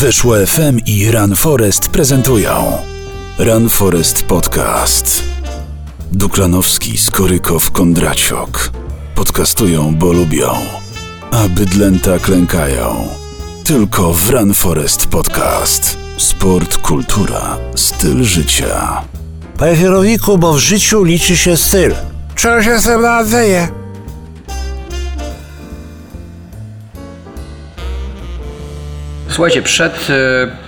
Weszło FM i Run Forest prezentują Run Forest Podcast. Duklanowski, Skorykow, Kondraciok. Podcastują, bo lubią. A bydlęta klękają. Tylko w Run Forest Podcast. Sport, kultura, styl życia. Panie kierowniku, bo w życiu liczy się styl. Czego się sobie nadzieje? Słuchajcie, przed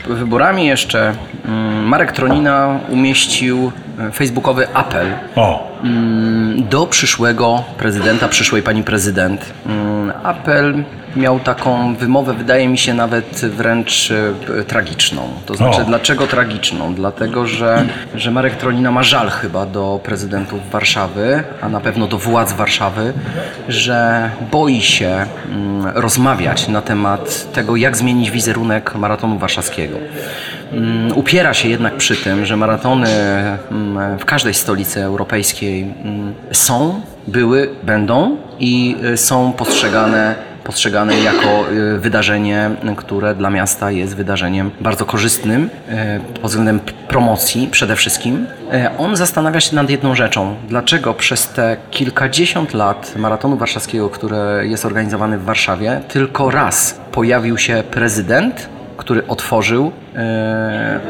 e, wyborami jeszcze mm, Marek Tronina umieścił facebookowy apel O, mm, do przyszłego prezydenta, przyszłej pani prezydent. Mm, Apel miał taką wymowę, wydaje mi się nawet wręcz e, tragiczną. To znaczy, O. dlaczego tragiczną? Dlatego, że, że Marek Tronina ma żal chyba do prezydentów Warszawy, a na pewno do władz Warszawy, że boi się mm, rozmawiać na temat tego, jak zmienić wizerunek maratonu warszawskiego. Mm, Upiera się jednak przy tym, że maratony mm, w każdej stolicy europejskiej mm, są, były, będą i y, są postrzegane postrzegane jako y, wydarzenie, które dla miasta jest wydarzeniem bardzo korzystnym y, pod względem promocji przede wszystkim. On zastanawia się nad jedną rzeczą. Dlaczego przez te kilkadziesiąt lat maratonu warszawskiego, który jest organizowany w Warszawie, tylko raz pojawił się prezydent, który otworzył, e,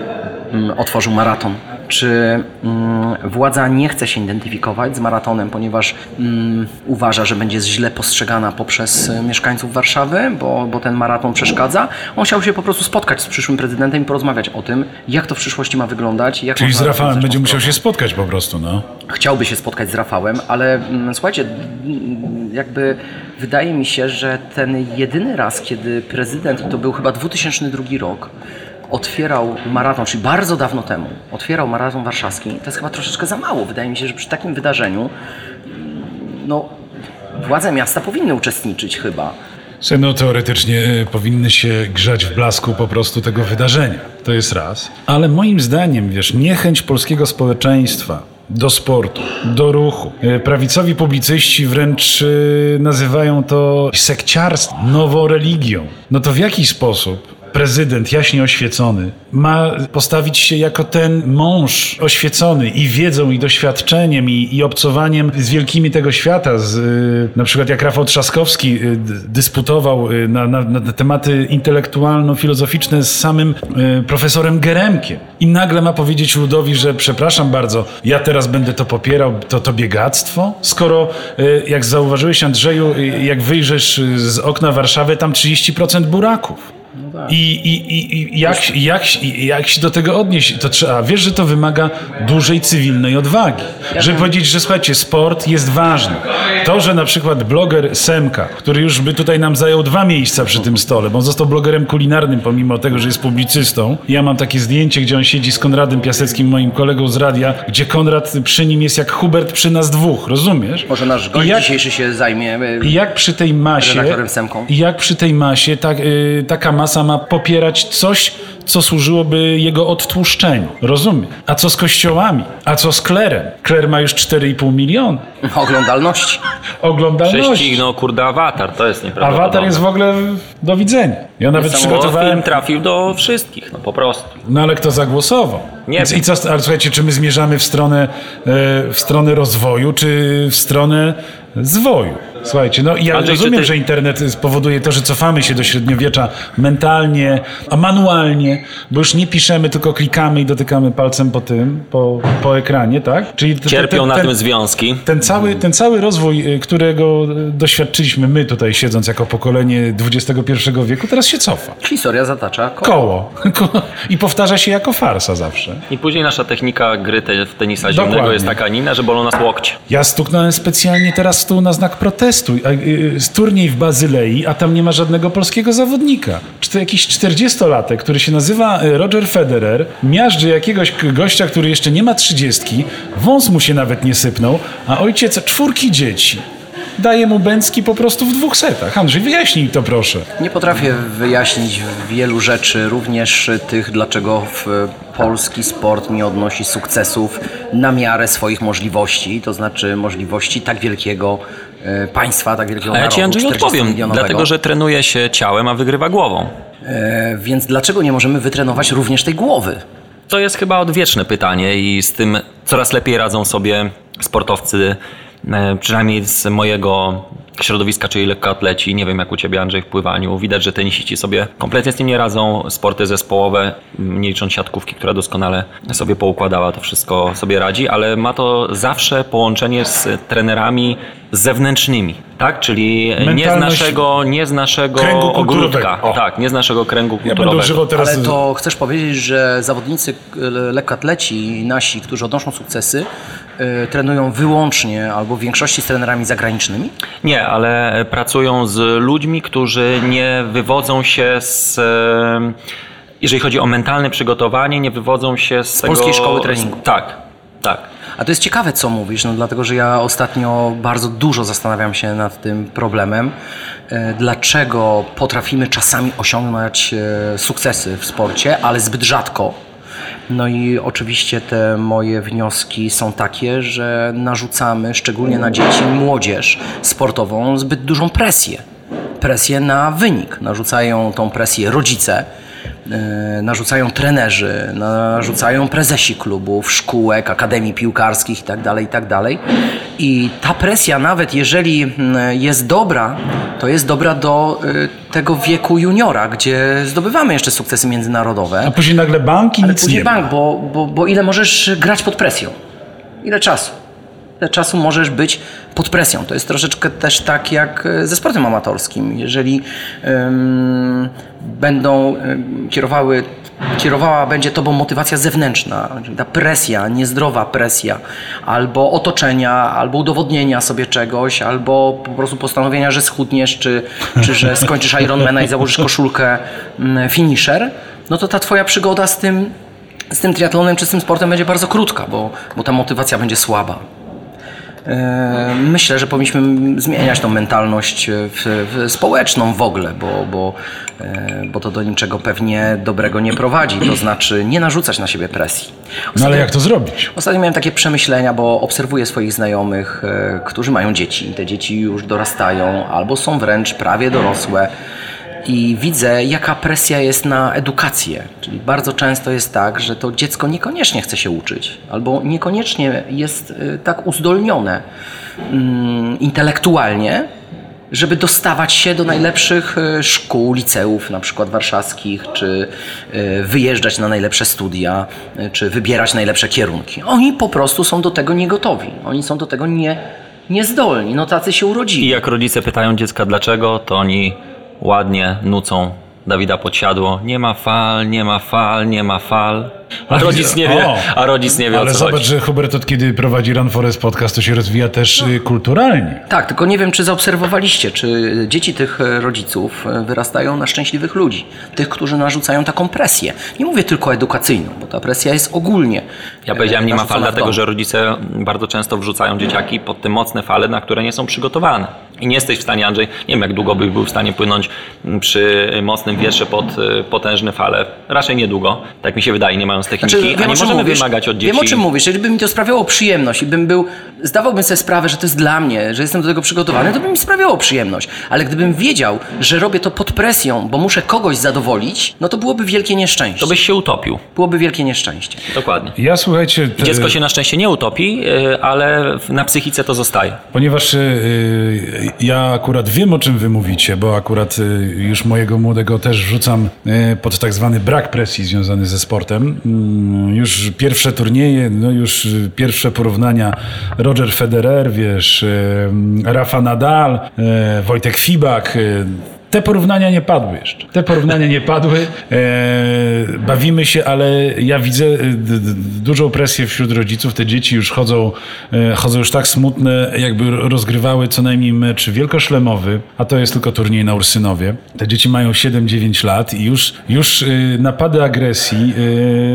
otworzył maraton. Czy mm, władza nie chce się identyfikować z maratonem, ponieważ mm, uważa, że będzie źle postrzegana poprzez e, mieszkańców Warszawy, bo, bo ten maraton przeszkadza? On chciał się po prostu spotkać z przyszłym prezydentem i porozmawiać o tym, jak to w przyszłości ma wyglądać. Jak czyli z Rafałem będzie musiał się spotkać po prostu, no. chciałby się spotkać z Rafałem, ale mm, słuchajcie, jakby wydaje mi się, że ten jedyny raz, kiedy prezydent, to był chyba 2002 rok, otwierał maraton, czyli bardzo dawno temu, otwierał maraton warszawski, to jest chyba troszeczkę za mało. Wydaje mi się, że przy takim wydarzeniu mm, no, władze miasta powinny uczestniczyć chyba. No teoretycznie y, powinny się grzać w blasku po prostu tego wydarzenia. To jest raz. Ale moim zdaniem, wiesz, niechęć polskiego społeczeństwa do sportu, do ruchu. Y, Prawicowi publicyści wręcz y, nazywają to sekciarstwem, nową religią. No to w jaki sposób prezydent jaśnie oświecony ma postawić się jako ten mąż oświecony i wiedzą, i doświadczeniem, i, i obcowaniem z wielkimi tego świata, z, y, na przykład jak Rafał Trzaskowski y, dysputował y, na, na, na tematy intelektualno-filozoficzne z samym profesorem Geremkiem. I nagle ma powiedzieć ludowi, że przepraszam bardzo, ja teraz będę to popierał, to to biegactwo? Skoro, jak zauważyłeś Andrzeju, jak wyjrzesz y, z okna Warszawy, tam 30% buraków. I, i, i, i jak, jak, jak się do tego odnieść? To trzeba, wiesz, że to wymaga dużej cywilnej odwagi. Żeby powiedzieć, że słuchajcie, sport jest ważny. To, że na przykład bloger Semka, który już by tutaj nam zajął dwa miejsca przy tym stole, bo on został blogerem kulinarnym, pomimo tego, że jest publicystą. Ja mam takie zdjęcie, gdzie on siedzi z Konradem Piaseckim, moim kolegą z radia, gdzie Konrad przy nim jest jak Hubert przy nas dwóch, rozumiesz? Może nasz gość jak- dzisiejszy się zajmie i jak przy tej masie, i jak przy tej masie tak, y, taka masa ma popierać coś, co służyłoby jego odtłuszczeniu. Rozumiem. A co z kościołami? A co z klerem? Kler ma już 4,5 miliona oglądalności. oglądalności. Prześcignął, kurde, awatar, to jest nieprawdopodobne. Awatar jest w ogóle do widzenia. Ja nawet przygotowałem... film trafił do wszystkich, no po prostu. No ale kto zagłosował? Nie Więc wiem. I co, ale słuchajcie, czy my zmierzamy w stronę, e, w stronę rozwoju, czy w stronę zwoju? Słuchajcie, no ja Andrzej, rozumiem, ty- że internet spowoduje to, że cofamy się do średniowiecza mentalnie, a manualnie, bo już nie piszemy, tylko klikamy i dotykamy palcem po tym, po, po ekranie, tak? Czyli Cierpią na ten- tym związki. ten cały, ten cały rozwój, y, którego y, doświadczyliśmy my tutaj siedząc jako pokolenie XXI wieku, teraz się cofa. Historia zatacza koło. Koło. I powtarza się jako farsa zawsze. I później nasza technika gry te, w tenisa Dokładnie. zimnego jest taka nina, że bolą nas łokcie. Ja stuknąłem specjalnie teraz stół na znak protestu. A, y, Z turniej w Bazylei, a tam nie ma żadnego polskiego zawodnika. Czy to jakiś 40-latek, który się nazywa y, Roger Federer, miażdży jakiegoś gościa, który jeszcze nie ma trzydziestki, wąs mu się nawet nie sypnął, a ojciec czwórki dzieci. Daje mu Bęcki po prostu w dwóch setach. Andrzej, wyjaśnij to proszę. Nie potrafię wyjaśnić wielu rzeczy, również tych, dlaczego w polski sport nie odnosi sukcesów na miarę swoich możliwości, to znaczy możliwości tak wielkiego e, państwa, tak wielkiego A ja ci Andrzej 40 odpowiem, dlatego że trenuje się ciałem, a wygrywa głową. E, więc dlaczego nie możemy wytrenować również tej głowy? To jest chyba odwieczne pytanie i z tym coraz lepiej radzą sobie sportowcy, e, przynajmniej z mojego środowiska, czyli lekkoatleci. Nie wiem jak u Ciebie Andrzej w pływaniu. Widać, że tenisiści sobie kompletnie z tym nie radzą. Sporty zespołowe, nie licząc siatkówki, która doskonale sobie poukładała, to wszystko sobie radzi, ale ma to zawsze połączenie z trenerami zewnętrznymi, tak? Czyli nie z Mentalność naszego, nie z naszego ogródka. O. Tak, nie z naszego kręgu Ja będę kulturowego. teraz... Ale to chcesz powiedzieć, że zawodnicy e, lekkoatleci nasi, którzy odnoszą sukcesy, trenują wyłącznie albo w większości z trenerami zagranicznymi? Nie, ale pracują z ludźmi, którzy nie wywodzą się z. e, Jeżeli chodzi o mentalne przygotowanie, nie wywodzą się z, tego, polskiej szkoły treningu. Tak, tak. A to jest ciekawe, co mówisz, no dlatego, że ja ostatnio bardzo dużo zastanawiam się nad tym problemem. E, Dlaczego potrafimy czasami osiągnąć e, sukcesy w sporcie, ale zbyt rzadko? No i oczywiście te moje wnioski są takie, że narzucamy, szczególnie na dzieci młodzież sportową, zbyt dużą presję. Presję na wynik. Narzucają tą presję rodzice, narzucają trenerzy, narzucają prezesi klubów, szkółek, akademii piłkarskich itd., itd. I ta presja, nawet jeżeli mm, jest dobra, to jest dobra do y, tego wieku juniora, gdzie zdobywamy jeszcze sukcesy międzynarodowe. A później nagle banki Ale nic później nie bank, bo, bo, bo ile możesz grać pod presją? Ile czasu? Czasu możesz być pod presją? To jest troszeczkę też tak jak e, ze sportem amatorskim. Jeżeli ym, będą ym, kierowały, kierowała będzie tobą motywacja zewnętrzna, ta presja, niezdrowa presja, albo otoczenia, albo udowodnienia sobie czegoś, albo po prostu postanowienia, że schudniesz, czy, czy że skończysz Ironmana i założysz koszulkę mm, finisher, no to ta twoja przygoda z tym z tym triatlonem czy z tym sportem będzie bardzo krótka, bo, bo ta motywacja będzie słaba. E, Myślę, że powinniśmy zmieniać tą mentalność w, w społeczną w ogóle, bo, bo, e, bo to do niczego pewnie dobrego nie prowadzi. To znaczy nie narzucać na siebie presji. No ale jak to zrobić? Ostatnio miałem takie przemyślenia, bo obserwuję swoich znajomych, e, którzy mają dzieci. Te dzieci już dorastają albo są wręcz prawie dorosłe. I widzę, jaka presja jest na edukację. Czyli bardzo często jest tak, że to dziecko niekoniecznie chce się uczyć, albo niekoniecznie jest y, tak uzdolnione mm, intelektualnie, żeby dostawać się do najlepszych y, szkół, liceów, na przykład warszawskich, czy y, wyjeżdżać na najlepsze studia, czy wybierać najlepsze kierunki. Oni po prostu są do tego niegotowi. Oni są do tego nie, niezdolni. No tacy się I urodzili. jak rodzice pytają dziecka dlaczego, to oni ładnie nucą Dawida Podsiadło. Nie ma fal, nie ma fal, nie ma fal. A rodzic nie wie, O! a rodzic nie wie Ale o co zobacz, chodzi. że Hubert od kiedy prowadzi Run Forest podcast, to się rozwija też y, kulturalnie. Tak, tylko nie wiem, czy zaobserwowaliście, czy dzieci tych e, rodziców e, wyrastają na szczęśliwych ludzi. Tych, którzy narzucają taką presję. Nie mówię tylko edukacyjną, bo ta presja jest ogólnie. Ja powiedziałem e, nie ma fal, dlatego że rodzice bardzo często wrzucają dzieciaki pod te mocne fale, na które nie są przygotowane. I nie jesteś w stanie, Andrzej, nie wiem jak długo byś był w stanie płynąć przy mocnym wietrze pod y, potężne fale. Raczej niedługo, tak mi się wydaje, nie mając techniki. Znaczy, a wiem, nie o czym możemy mówisz, wymagać od dzieci. Wiem o czym mówisz. Gdyby mi to sprawiało przyjemność i bym był, zdawałbym sobie sprawę, że to jest dla mnie, że jestem do tego przygotowany, to by mi sprawiało przyjemność. Ale gdybym wiedział, że robię to pod presją, bo muszę kogoś zadowolić, no to byłoby wielkie nieszczęście. To byś się utopił. Byłoby wielkie nieszczęście. Dokładnie. Ja słuchajcie, te, Dziecko się na szczęście nie utopi, y, ale na psychice to zostaje. ponieważ y, ja akurat wiem o czym wy mówicie, bo akurat y, już mojego młodego też wrzucam y, pod tak zwany brak presji związany ze sportem. Mm, Już pierwsze turnieje, no już y, pierwsze porównania Roger Federer, wiesz, Rafa Nadal, Wojtek Fibak, te porównania nie padły jeszcze. Te porównania nie padły. E, bawimy się, ale ja widzę e, dużą presję wśród rodziców. Te dzieci już chodzą, e, chodzą już tak smutne, jakby ro- rozgrywały co najmniej mecz wielkoszlemowy, a to jest tylko turniej na Ursynowie. Te dzieci mają 7-9 lat i już, już e, napady agresji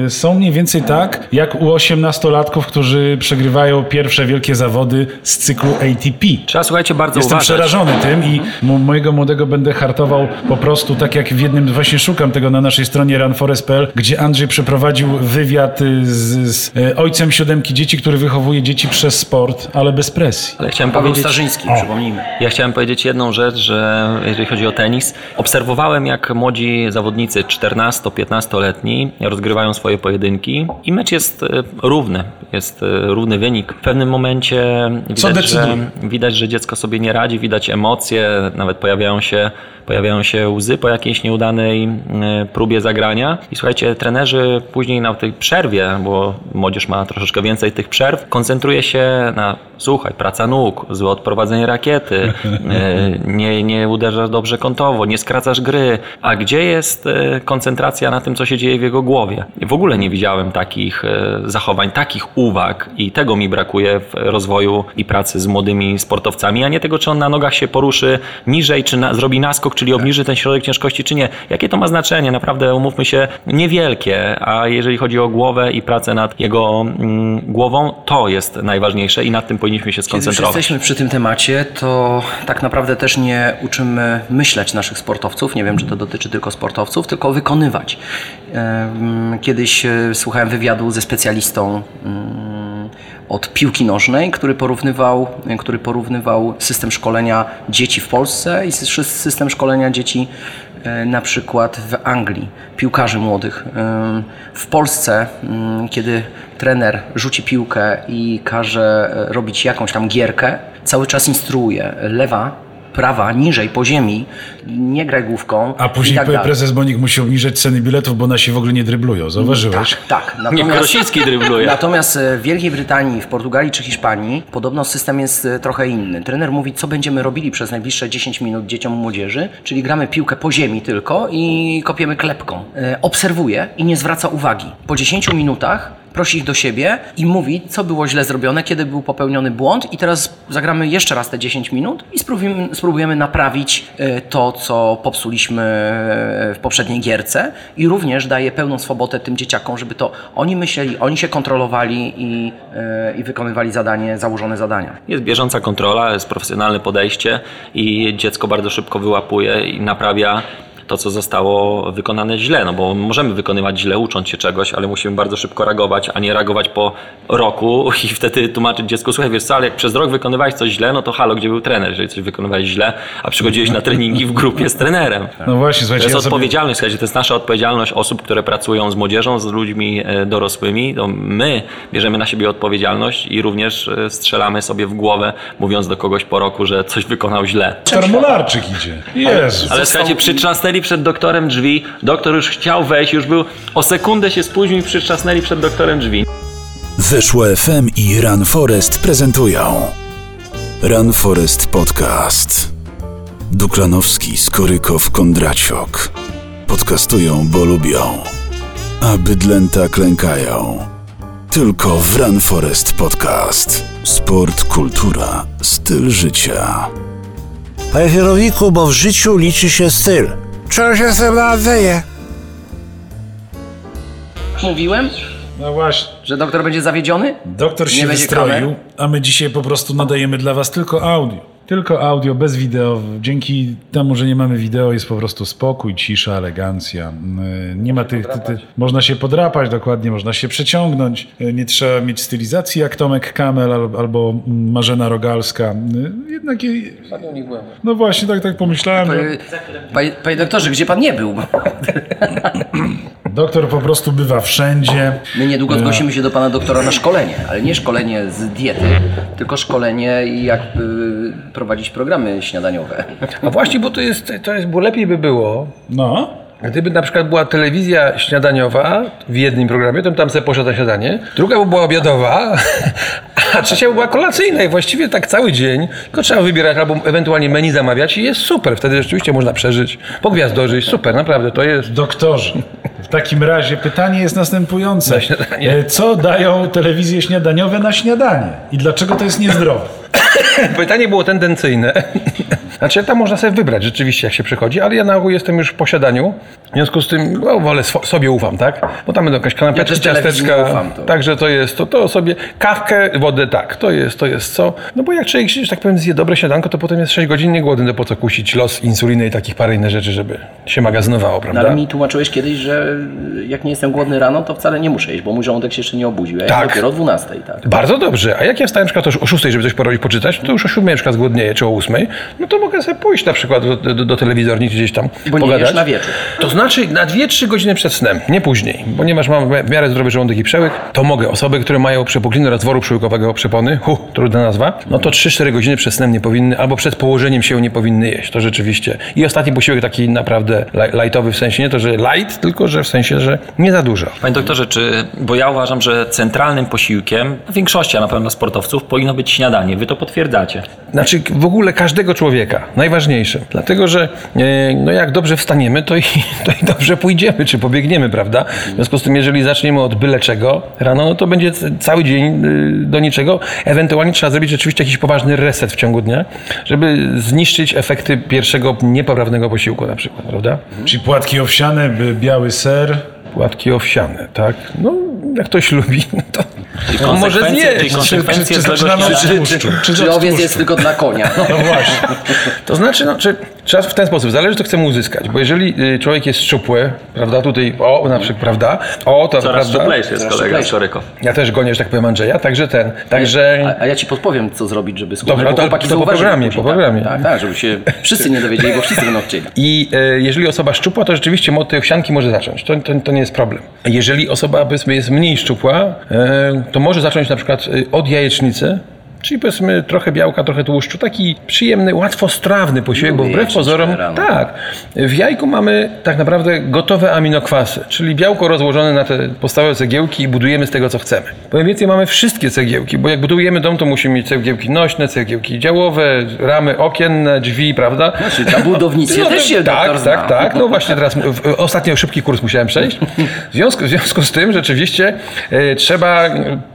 e, są mniej więcej tak, jak u 18-latków, którzy przegrywają pierwsze wielkie zawody z cyklu ATP. Trzeba, słuchajcie, bardzo Jestem uważać. przerażony tym i mo- mojego młodego będę hartował po prostu, tak jak w jednym, właśnie szukam tego na naszej stronie runforest.pl, gdzie Andrzej przeprowadził wywiad y, z, z e, ojcem siódemki dzieci, który wychowuje dzieci przez sport, ale bez presji. Ale chciałem Paweł powiedzieć... Starzyński, przypomnijmy. Ja chciałem powiedzieć jedną rzecz, że jeżeli chodzi o tenis, obserwowałem jak młodzi zawodnicy 14-15-letni rozgrywają swoje pojedynki i mecz jest e, równy, jest równy wynik. W pewnym momencie widać, że, widać, że dziecko sobie nie radzi, widać emocje, nawet pojawiają się, pojawiają się łzy po jakiejś nieudanej e, próbie zagrania. I słuchajcie, trenerzy później na tej przerwie, bo młodzież ma troszeczkę więcej tych przerw, koncentruje się na, słuchaj, praca nóg, złe odprowadzenie rakiety, e, nie, nie uderzasz dobrze kątowo, nie skracasz gry. A gdzie jest e, koncentracja na tym, co się dzieje w jego głowie? W ogóle nie widziałem takich zachowań, takich uwag i tego mi brakuje w rozwoju i pracy z młodymi sportowcami, a nie tego, czy on na nogach się poruszy niżej, czy na, zrobi naskok, czyli obniży ten środek ciężkości, czy nie. Jakie to ma znaczenie? Naprawdę, umówmy się, niewielkie, a jeżeli chodzi o głowę i pracę nad jego mm, głową, to jest najważniejsze i nad tym powinniśmy się Kiedy już skoncentrować. jesteśmy przy tym temacie, to tak naprawdę też nie uczymy myśleć naszych sportowców. Nie wiem, czy to dotyczy tylko sportowców, tylko wykonywać. Kiedyś e, słuchałem wywiadu ze specjalistą mm, od piłki nożnej, który porównywał, który porównywał system szkolenia dzieci w Polsce i sy- system szkolenia dzieci e, na przykład w Anglii, piłkarzy młodych. W Polsce, ym, kiedy trener rzuci piłkę i każe e, robić jakąś tam gierkę, cały czas instruuje lewa, prawa, niżej, po ziemi, nie graj główką A i później tak dalej. prezes Bonik musi obniżać ceny biletów, bo nasi w ogóle nie dryblują. Zauważyłeś? Tak, tak. Nie, Natomiast, Krosiński drybluje. natomiast e, w Wielkiej Brytanii, w Portugalii czy Hiszpanii podobno system jest e, trochę inny. Trener mówi, co będziemy robili przez najbliższe 10 minut dzieciom młodzieży, czyli gramy piłkę po ziemi tylko i kopiemy klepką. E, Obserwuje i nie zwraca uwagi. Po 10 minutach prosi ich do siebie i mówi, co było źle zrobione, kiedy był popełniony błąd i teraz zagramy jeszcze raz te 10 minut i spróbujemy, spróbujemy naprawić e, to, co popsuliśmy e, w poprzedniej gierce i również daje pełną swobodę tym dzieciakom, żeby to oni myśleli, oni się kontrolowali i, e, i wykonywali zadanie, założone zadania. Jest bieżąca kontrola, jest profesjonalne podejście i dziecko bardzo szybko wyłapuje i naprawia to, co zostało wykonane źle. No bo możemy wykonywać źle, ucząc się czegoś, ale musimy bardzo szybko reagować, a nie reagować po roku i wtedy tłumaczyć dziecku, słuchaj, wiesz co, ale jak przez rok wykonywałeś coś źle, no to halo, gdzie był trener, jeżeli coś wykonywałeś źle, a przychodziłeś na treningi w grupie z trenerem. No właśnie, To słuchajcie, jest ja sobie... odpowiedzialność, słuchajcie, to jest nasza odpowiedzialność osób, które pracują z młodzieżą, z ludźmi e, dorosłymi. To my bierzemy na siebie odpowiedzialność i również e, strzelamy sobie w głowę, mówiąc do kogoś po roku, że coś wykonał źle. Doktor Mularczyk idzie. Jezu. Ale słuchajcie, przytrzasnęli przed doktorem drzwi, doktor już chciał wejść, już był o sekundę się spóźnił i przytrzasnęli przed doktorem drzwi. Weszło FM i Run Forest prezentują Run Forest Podcast. Duklanowski, Skorykow, Kondraciok. Podcastują, bo lubią. A bydlęta klękają. Tylko w Run Forest Podcast. Sport, kultura, styl życia. Panie kierowniku, bo w życiu liczy się styl. Czego się ze mną dzieje? Mówiłem, No właśnie. że doktor będzie zawiedziony? Doktor Nie się będzie wystroił, kamer? a my dzisiaj po prostu nadajemy dla was tylko audio. Tylko audio, bez wideo. Dzięki temu, że nie mamy wideo, jest po prostu spokój, cisza, elegancja. Yy, Nie ma tych, ty, ty, można się podrapać dokładnie, można się przeciągnąć. Yy, Nie trzeba mieć stylizacji jak Tomek Kamel al- albo Marzena Rogalska. Yy, Jednak, je- no właśnie, tak, tak pomyślałem, panie, panie doktorze, gdzie pan nie był? doktor po prostu bywa wszędzie. My niedługo zgłosimy się do pana doktora na szkolenie, ale nie szkolenie z diety, tylko szkolenie jak y, prowadzić programy śniadaniowe. A właśnie, bo to jest, to jest, bo lepiej by było, No, gdyby na przykład była telewizja śniadaniowa w jednym programie, to tam sobie poszedł na śniadanie, druga by była obiadowa, a trzecia by była kolacyjna i właściwie tak cały dzień, tylko trzeba wybierać albo ewentualnie menu zamawiać i jest super, wtedy rzeczywiście można przeżyć, pogwiazdożyć, super, naprawdę, to jest... Doktorze, w takim razie pytanie jest następujące. E, Co dają telewizje śniadaniowe na śniadanie? I dlaczego to jest niezdrowe? Pytanie było tendencyjne. Znaczy tam można sobie wybrać rzeczywiście, jak się przychodzi, ale ja na ogół jestem już w posiadaniu. W związku z tym, no, wolę sobie ufam, tak? Bo tam będą jakaś kanapeczki, telewizji ciasteczka. nie ufam, to- Także to jest, to, to sobie kawkę, wodę, tak, to jest, to jest co. No bo jak człowiek, że tak powiem, zje dobre śniadanko, to potem jest 6 godzin niegłodny, to po co kusić los, insuliny i takich parę innych rzeczy, żeby się magazynowało, No, prawda? ale mi tłumaczyłeś kiedyś, że jak nie jestem głodny rano, to wcale nie muszę jeść, bo mój żołądek się jeszcze nie obudził. Ja Tak. dopiero o 12, tak. Bardzo dobrze. A jak ja wstałem na przykład o 6, żeby coś porobić, poczytać, to już o 7 na przykład zgłodnieję, czy o 8, no to mogę sobie pójść na przykład do, do, do telewizorni, gdzieś tam Bo nie pogadać. na wieczór. To znaczy na 2-3 godziny przed snem, nie później. Ponieważ mam w miarę zdrowy żołądek i przełyk, to mogę. Osoby, które mają przepukliny rozworu przełykowego przepony, hu, trudna nazwa, no to 3-4 godziny przed snem nie powinny, albo przed położeniem się nie powinny jeść. To rzeczywiście. I ostatni posiłek taki naprawdę li- lightowy, w sensie nie to, że light, tylko że w sensie, że nie za dużo. Panie doktorze, czy, bo ja uważam, że centralnym posiłkiem większości, a na pewno sportowców, powinno być śniadanie. Wy to potwierdzacie. Znaczy w ogóle każdego człowieka, najważniejsze. Dlatego, że e, no jak dobrze wstaniemy, to i, to i dobrze pójdziemy, czy pobiegniemy, prawda? W związku z tym, jeżeli zaczniemy od byle czego rano, no to będzie cały dzień y, do niczego. Ewentualnie trzeba zrobić rzeczywiście jakiś poważny reset w ciągu dnia, żeby zniszczyć efekty pierwszego niepoprawnego posiłku na przykład, prawda? Czyli płatki owsiane, biały ser. Płatki owsiane, tak? No, jak ktoś lubi, no to Czyli no, może zjeść. czyli konsekwencje Czy- czy tłuszczu? Czy Czy od owiec tłuszczu? jest tylko dla konia? No właśnie. To znaczy, no, czy, trzeba w ten sposób, zależy, co chcemy uzyskać, bo jeżeli y, człowiek jest szczupły, prawda, tutaj, o, na przykład, prawda, o, to, Coraz prawda, szczuplejszy jest kolega. Szorykow. ja też gonię, że tak powiem, Andrzeja, także ten, także... A, a ja ci podpowiem, co zrobić, żeby schudnąć, Dobra, to- chłopaki to po programie, po programie. Tak, tak, tak, żeby się wszyscy nie dowiedzieli, bo wszyscy będą chcieli. I e, jeżeli osoba szczupła, to rzeczywiście od tej owsianki może zacząć. To, to, to nie jest problem. Jeżeli osoba powiedzmy jest mniej szczupła, e, to może zacząć na przykład e, od jajecznicy. Czyli powiedzmy trochę białka, trochę tłuszczu. Taki przyjemny, łatwostrawny posiłek, bo wbrew pozorom, tak, w jajku mamy tak naprawdę gotowe aminokwasy, czyli białko rozłożone na te podstawowe cegiełki i budujemy z tego, co chcemy. Powiem więcej, mamy wszystkie cegiełki, bo jak budujemy dom, to musimy mieć cegiełki nośne, cegiełki działowe, ramy okienne, drzwi, prawda? Znaczy, na budownictwie No, też się tak, tak, tak. No właśnie teraz w, ostatnio szybki kurs musiałem przejść. W związku, w związku z tym rzeczywiście e, trzeba,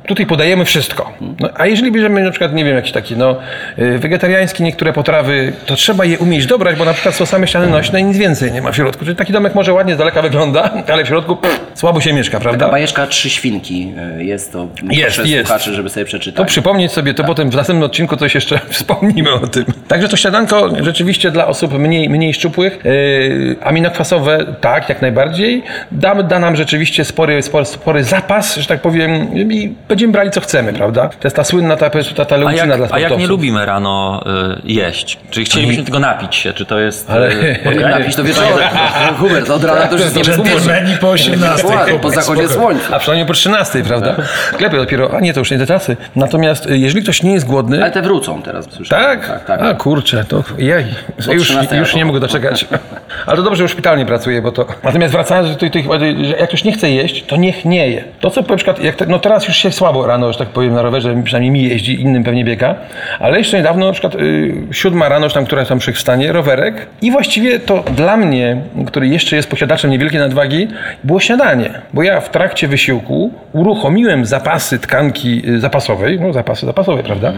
tutaj podajemy wszystko. No, a jeżeli bierzemy przykład, nie wiem, jakieś takie no, e, wegetariańskie niektóre potrawy, to trzeba je umieć dobrać, bo na przykład są same ściany nośne i nic więcej nie ma w środku. Czyli taki domek może ładnie z daleka wygląda, ale w środku pff, słabo się mieszka, prawda? bajeczka Trzy Świnki y, jest to. Jest, jest. słuchaczy, żeby sobie To przeczytać. przypomnieć sobie, to potem w następnym odcinku coś jeszcze wspomnimy o tym. Także to śniadanko rzeczywiście dla osób mniej, mniej szczupłych, yy, aminokwasowe, tak, jak najbardziej. Da, da nam rzeczywiście spory, spory, spory zapas, że tak powiem, i będziemy brali co chcemy, prawda? To jest ta słynna ta, ta, ta A leucina jak, dla a jak sportowców. nie lubimy rano y, jeść? Czyli chcielibyśmy tylko napić się, czy to jest... Ale- y? Napić to wieczorem. Hubert, od rana to już jest niebezpieczne. Dżentelmeni po 18. Dokładnie, po zachodzie słońca. A przynajmniej po 13, prawda? W sklepie dopiero, a nie, to już nie te czasy. Natomiast y, jeżeli ktoś nie jest głodny, Ale te wrócą teraz, słyszałem. Tak? Tak, tak. A kurczę, to jej. Już, 13 już nie mogę doczekać. Ale to dobrze, że już szpitalnie pracuję, bo to... Natomiast wracając do tej, że jak ktoś nie chce jeść, to niech nie je. To co na przykład, jak te, no teraz już się słabo rano, że tak powiem, na rowerze, przynajmniej mi jeździ, innym pewnie biega, ale jeszcze niedawno na przykład y, siódma rano, czy tam która tam przystanie, rowerek i właściwie to dla mnie, który jeszcze jest posiadaczem niewielkiej nadwagi, było śniadanie. Bo ja w trakcie wysiłku uruchomiłem zapasy tkanki y, zapasowej, no zapasy zapasowe, prawda?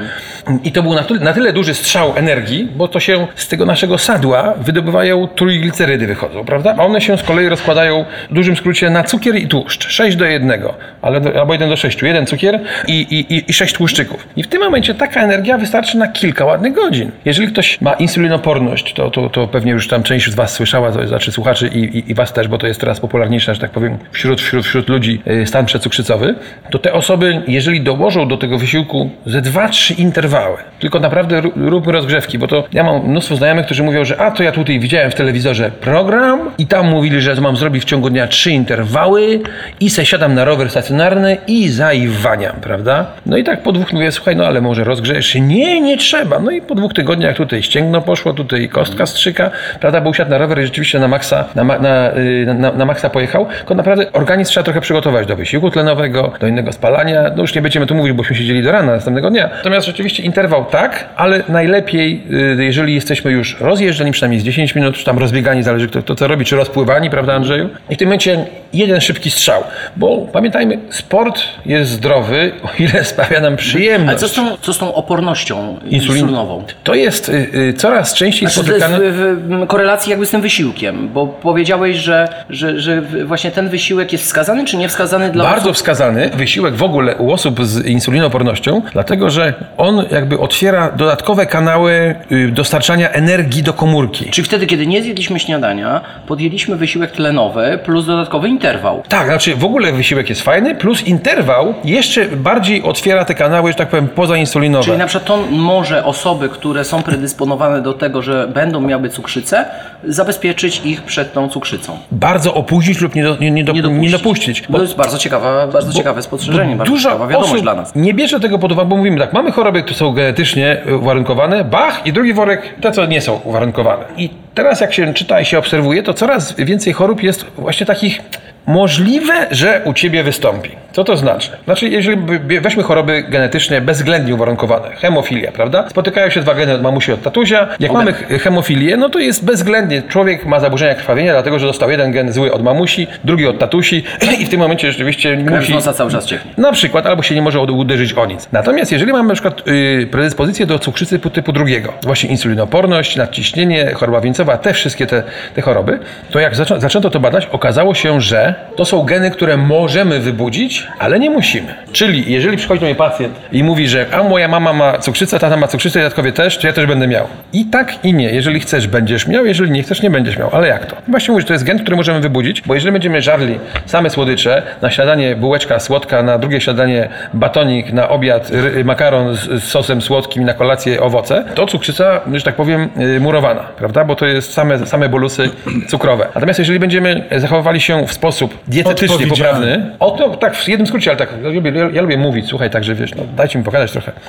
I to był na tyle, na tyle duży strzał energii, bo to się z tego naszego sadła wydobywają trójglicerydy wychodzą, prawda? A one się z kolei rozkładają w dużym skrócie na cukier i tłuszcz. 6 do 1, ale, albo 1 do 6. Jeden cukier i, i, i, i 6 tłuszczyków. I w tym momencie taka energia wystarczy na kilka ładnych godzin. Jeżeli ktoś ma insulinoporność, to, to, to pewnie już tam część z Was słyszała, to znaczy słuchaczy i, i, i Was też, bo to jest teraz popularniejsze, że tak powiem, wśród, wśród, wśród ludzi y, stan przedcukrzycowy, to te osoby, jeżeli dołożą do tego wysiłku ze 2-3 interwały, tylko naprawdę ró- róbmy rozgrzewki, bo to ja mam mnóstwo znajomych, którzy mówią, że a to ja tutaj widziałem w telewizorze program i tam mówili, że mam zrobić w ciągu dnia trzy interwały i se siadam na rower stacjonarny i zaiwaniam, prawda? No i tak po dwóch mówię, słuchaj, no ale może rozgrzejesz się? Nie, nie trzeba. No i po dwóch tygodniach tutaj ścięgno poszło, tutaj kostka strzyka, prawda? Bo usiadł na rower i rzeczywiście na maksa, na, na, y, na, na maksa pojechał, tylko naprawdę organizm trzeba trochę przygotować do wysiłku tlenowego, do innego spalania. No już nie będziemy tu mówić, bośmy siedzieli do rana następnego dnia. Natomiast rzeczywiście interwał tak, ale najlepiej, y, jeżeli jesteśmy już rozjeżdżeni, przynajmniej z 10 minut, czy tam rozbiegani biegani, zależy kto, kto co robi, czy rozpływani, prawda Andrzeju? I w tym momencie jeden szybki strzał, bo pamiętajmy, sport jest zdrowy, o ile sprawia nam przyjemność. Ale co z tą, co z tą opornością insulinową? To jest y, y, coraz częściej Znaczy, spotykane... w, w korelacji jakby z tym wysiłkiem, bo powiedziałeś, że, że, że właśnie ten wysiłek jest wskazany czy nie wskazany dla Bardzo osób? wskazany wysiłek w ogóle u osób z insulinoopornością, dlatego że on jakby otwiera dodatkowe kanały y, dostarczania energii do komórki. Czyli wtedy, kiedy nie zjedliśmy śniadania, podjęliśmy wysiłek tlenowy plus dodatkowy interwał. Tak, znaczy w ogóle wysiłek jest fajny, plus interwał jeszcze bardziej otwiera te kanały, że tak powiem, Czyli na przykład to może osoby, które są predysponowane do tego, że będą miały cukrzycę, zabezpieczyć ich przed tą cukrzycą. Bardzo opóźnić lub nie, do, nie, nie, do, nie dopuścić. Bo to jest bardzo ciekawe, bardzo ciekawe spostrzeżenie, bardzo Dużo ciekawa wiadomość dla nas. nie bierze tego pod uwagę, bo mówimy tak, mamy choroby, które są genetycznie y, uwarunkowane, bach i drugi worek, te co nie są uwarunkowane. I teraz jak się czyta i się obserwuje, to coraz więcej chorób jest właśnie takich możliwe, że u ciebie wystąpi. Co to znaczy? Znaczy, jeżeli weźmy choroby genetycznie bezwzględnie uwarunkowane, hemofilia, prawda? Spotykają się dwa geny od mamusi od tatusia. Jak mamy hemofilię, no to jest bezwzględnie. Człowiek ma zaburzenia krwawienia, dlatego że dostał jeden gen zły od mamusi, drugi od tatusi i w tym momencie rzeczywiście Krew musi... nosa cały czas cieknie. Na przykład, albo się nie może uderzyć o nic. Natomiast jeżeli mamy na przykład yy, predyspozycję do cukrzycy typu, drugiego, właśnie insulinoporność, nadciśnienie, choroba wieńcowa, te wszystkie te, te choroby, to jak zaczą, zaczęto to badać, okazało się, że to są geny, które możemy wybudzić, ale nie musimy. Czyli jeżeli przychodzi do mnie pacjent i mówi, że a moja mama ma cukrzycę, tata ma cukrzycę, dziadkowie też, to ja też będę miał. I tak i nie. Jeżeli chcesz, będziesz miał, jeżeli nie chcesz, nie będziesz miał. Ale jak to? Właśnie mówię, że to jest gen, który możemy wybudzić, bo jeżeli będziemy żarli same słodycze, na śniadanie bułeczka słodka, na drugie śniadanie batonik, na obiad makaron z, sosem słodkim na kolację owoce, to cukrzyca, że tak powiem, y, murowana, prawda? Bo to jest same, same bolusy cukrowe. Natomiast jeżeli będziemy zachowywali się w sposób dietetycznie Odpowiedzialny. poprawny, o to tak w jednym skrócie, ale tak, ja lubię, ja, lubię mówić, słuchaj, także wiesz, no, dajcie mi pogadać trochę.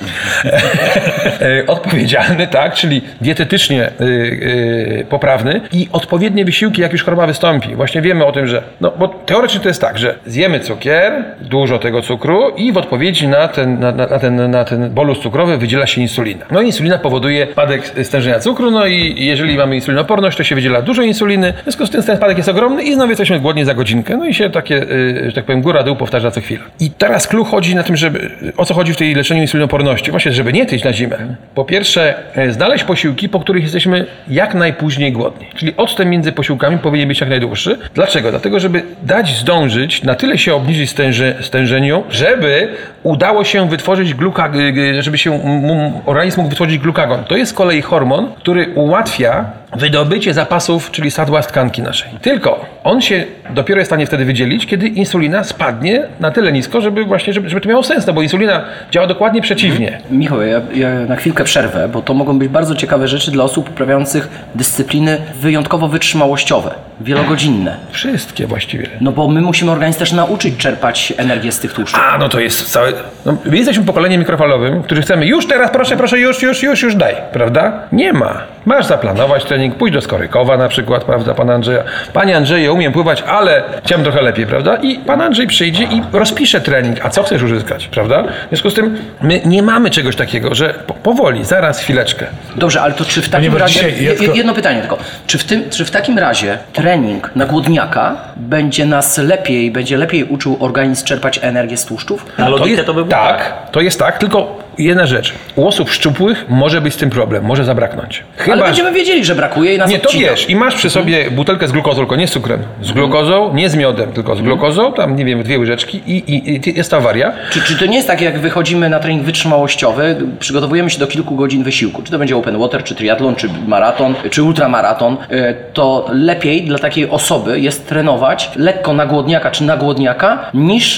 E, Odpowiedzialny, tak, czyli dietetycznie y, y, poprawny i odpowiednie wysiłki, jak już choroba wystąpi. Właśnie wiemy o tym, że, no bo teoretycznie to jest tak, że zjemy cukier, dużo tego cukru i w odpowiedzi na ten, na, na, na ten, na ten bolus cukrowy wydziela się insulina. No i insulina powoduje spadek stężenia cukru, no i jeżeli mamy insulinoporność, to się wydziela dużo insuliny, w związku z tym ten spadek jest ogromny i znowu jesteśmy głodni za godzinkę, no i się takie, y, że tak powiem, góra-dół powtarza co chwilę. I teraz clue chodzi na tym, żeby, o co chodzi w tej leczeniu insulinoporności? Właśnie, żeby nie tyć na zimę. Po pierwsze, e, znaleźć posiłki, po których jesteśmy jak najpóźniej głodni. Czyli odstęp między posiłkami powinien być jak najdłuższy. Dlaczego? Dlatego, żeby dać zdążyć, na tyle się obniżyć stęże, stężeniu, żeby udało się wytworzyć glukagon, żeby się m- m- organizm mógł wytworzyć glukagon. To jest z kolei hormon, który ułatwia wydobycie zapasów, czyli sadła z tkanki naszej. Tylko on się dopiero jest w stanie wtedy wydzielić, kiedy insulina spadnie na tyle nisko, żeby właśnie, żeby, żeby to miało sens, no bo insulina działa dokładnie przeciwnie. Michał, ja, ja na chwilkę przerwę, bo to mogą być bardzo ciekawe rzeczy dla osób uprawiających dyscypliny wyjątkowo wytrzymałościowe, wielogodzinne. Wszystkie właściwie. No bo my musimy organizm też nauczyć czerpać energię z tych tłuszczów. A, no to jest całe... No, my jesteśmy pokoleniem mikrofalowym, którzy chcemy już teraz, proszę, proszę, już, już, już, już daj, prawda? Nie ma. Masz zaplanować trening, pójść do Skorykowa na przykład, prawda, pana Andrzeja. Panie Andrzeju, umiem pływać, ale chciałem trochę lepiej, prawda? I pan Andrzej przyjdzie i rozpisze trening, a co chcesz uzyskać, prawda? W związku z tym my nie mamy czegoś takiego, że po, powoli, zaraz, chwileczkę. Dobrze, ale to czy w takim Ponieważ razie. tylko- Jedno pytanie tylko. Czy w, tym, czy w takim razie trening na głodniaka będzie nas lepiej, będzie lepiej uczył organizm czerpać energię z tłuszczów? Na logikę jest, to by było tak, to jest tak, tylko jedna rzecz. U osób szczupłych może być z tym problem, może zabraknąć. Chyba, Ale będziemy wiedzieli, że brakuje i nas Nie, to odcina. wiesz, i masz przy sobie butelkę z glukozą, tylko nie z cukrem. Z glukozą, nie z miodem, tylko z glukozą, tam nie wiem, dwie łyżeczki i, i, i jest awaria. Czy, czy to nie jest tak, jak wychodzimy na trening wytrzymałościowy, przygotowujemy się do kilku godzin wysiłku, czy to będzie open water, czy triatlon, czy maraton, czy ultramaraton, y, to lepiej dla takiej osoby jest trenować lekko na głodniaka czy na głodniaka, niż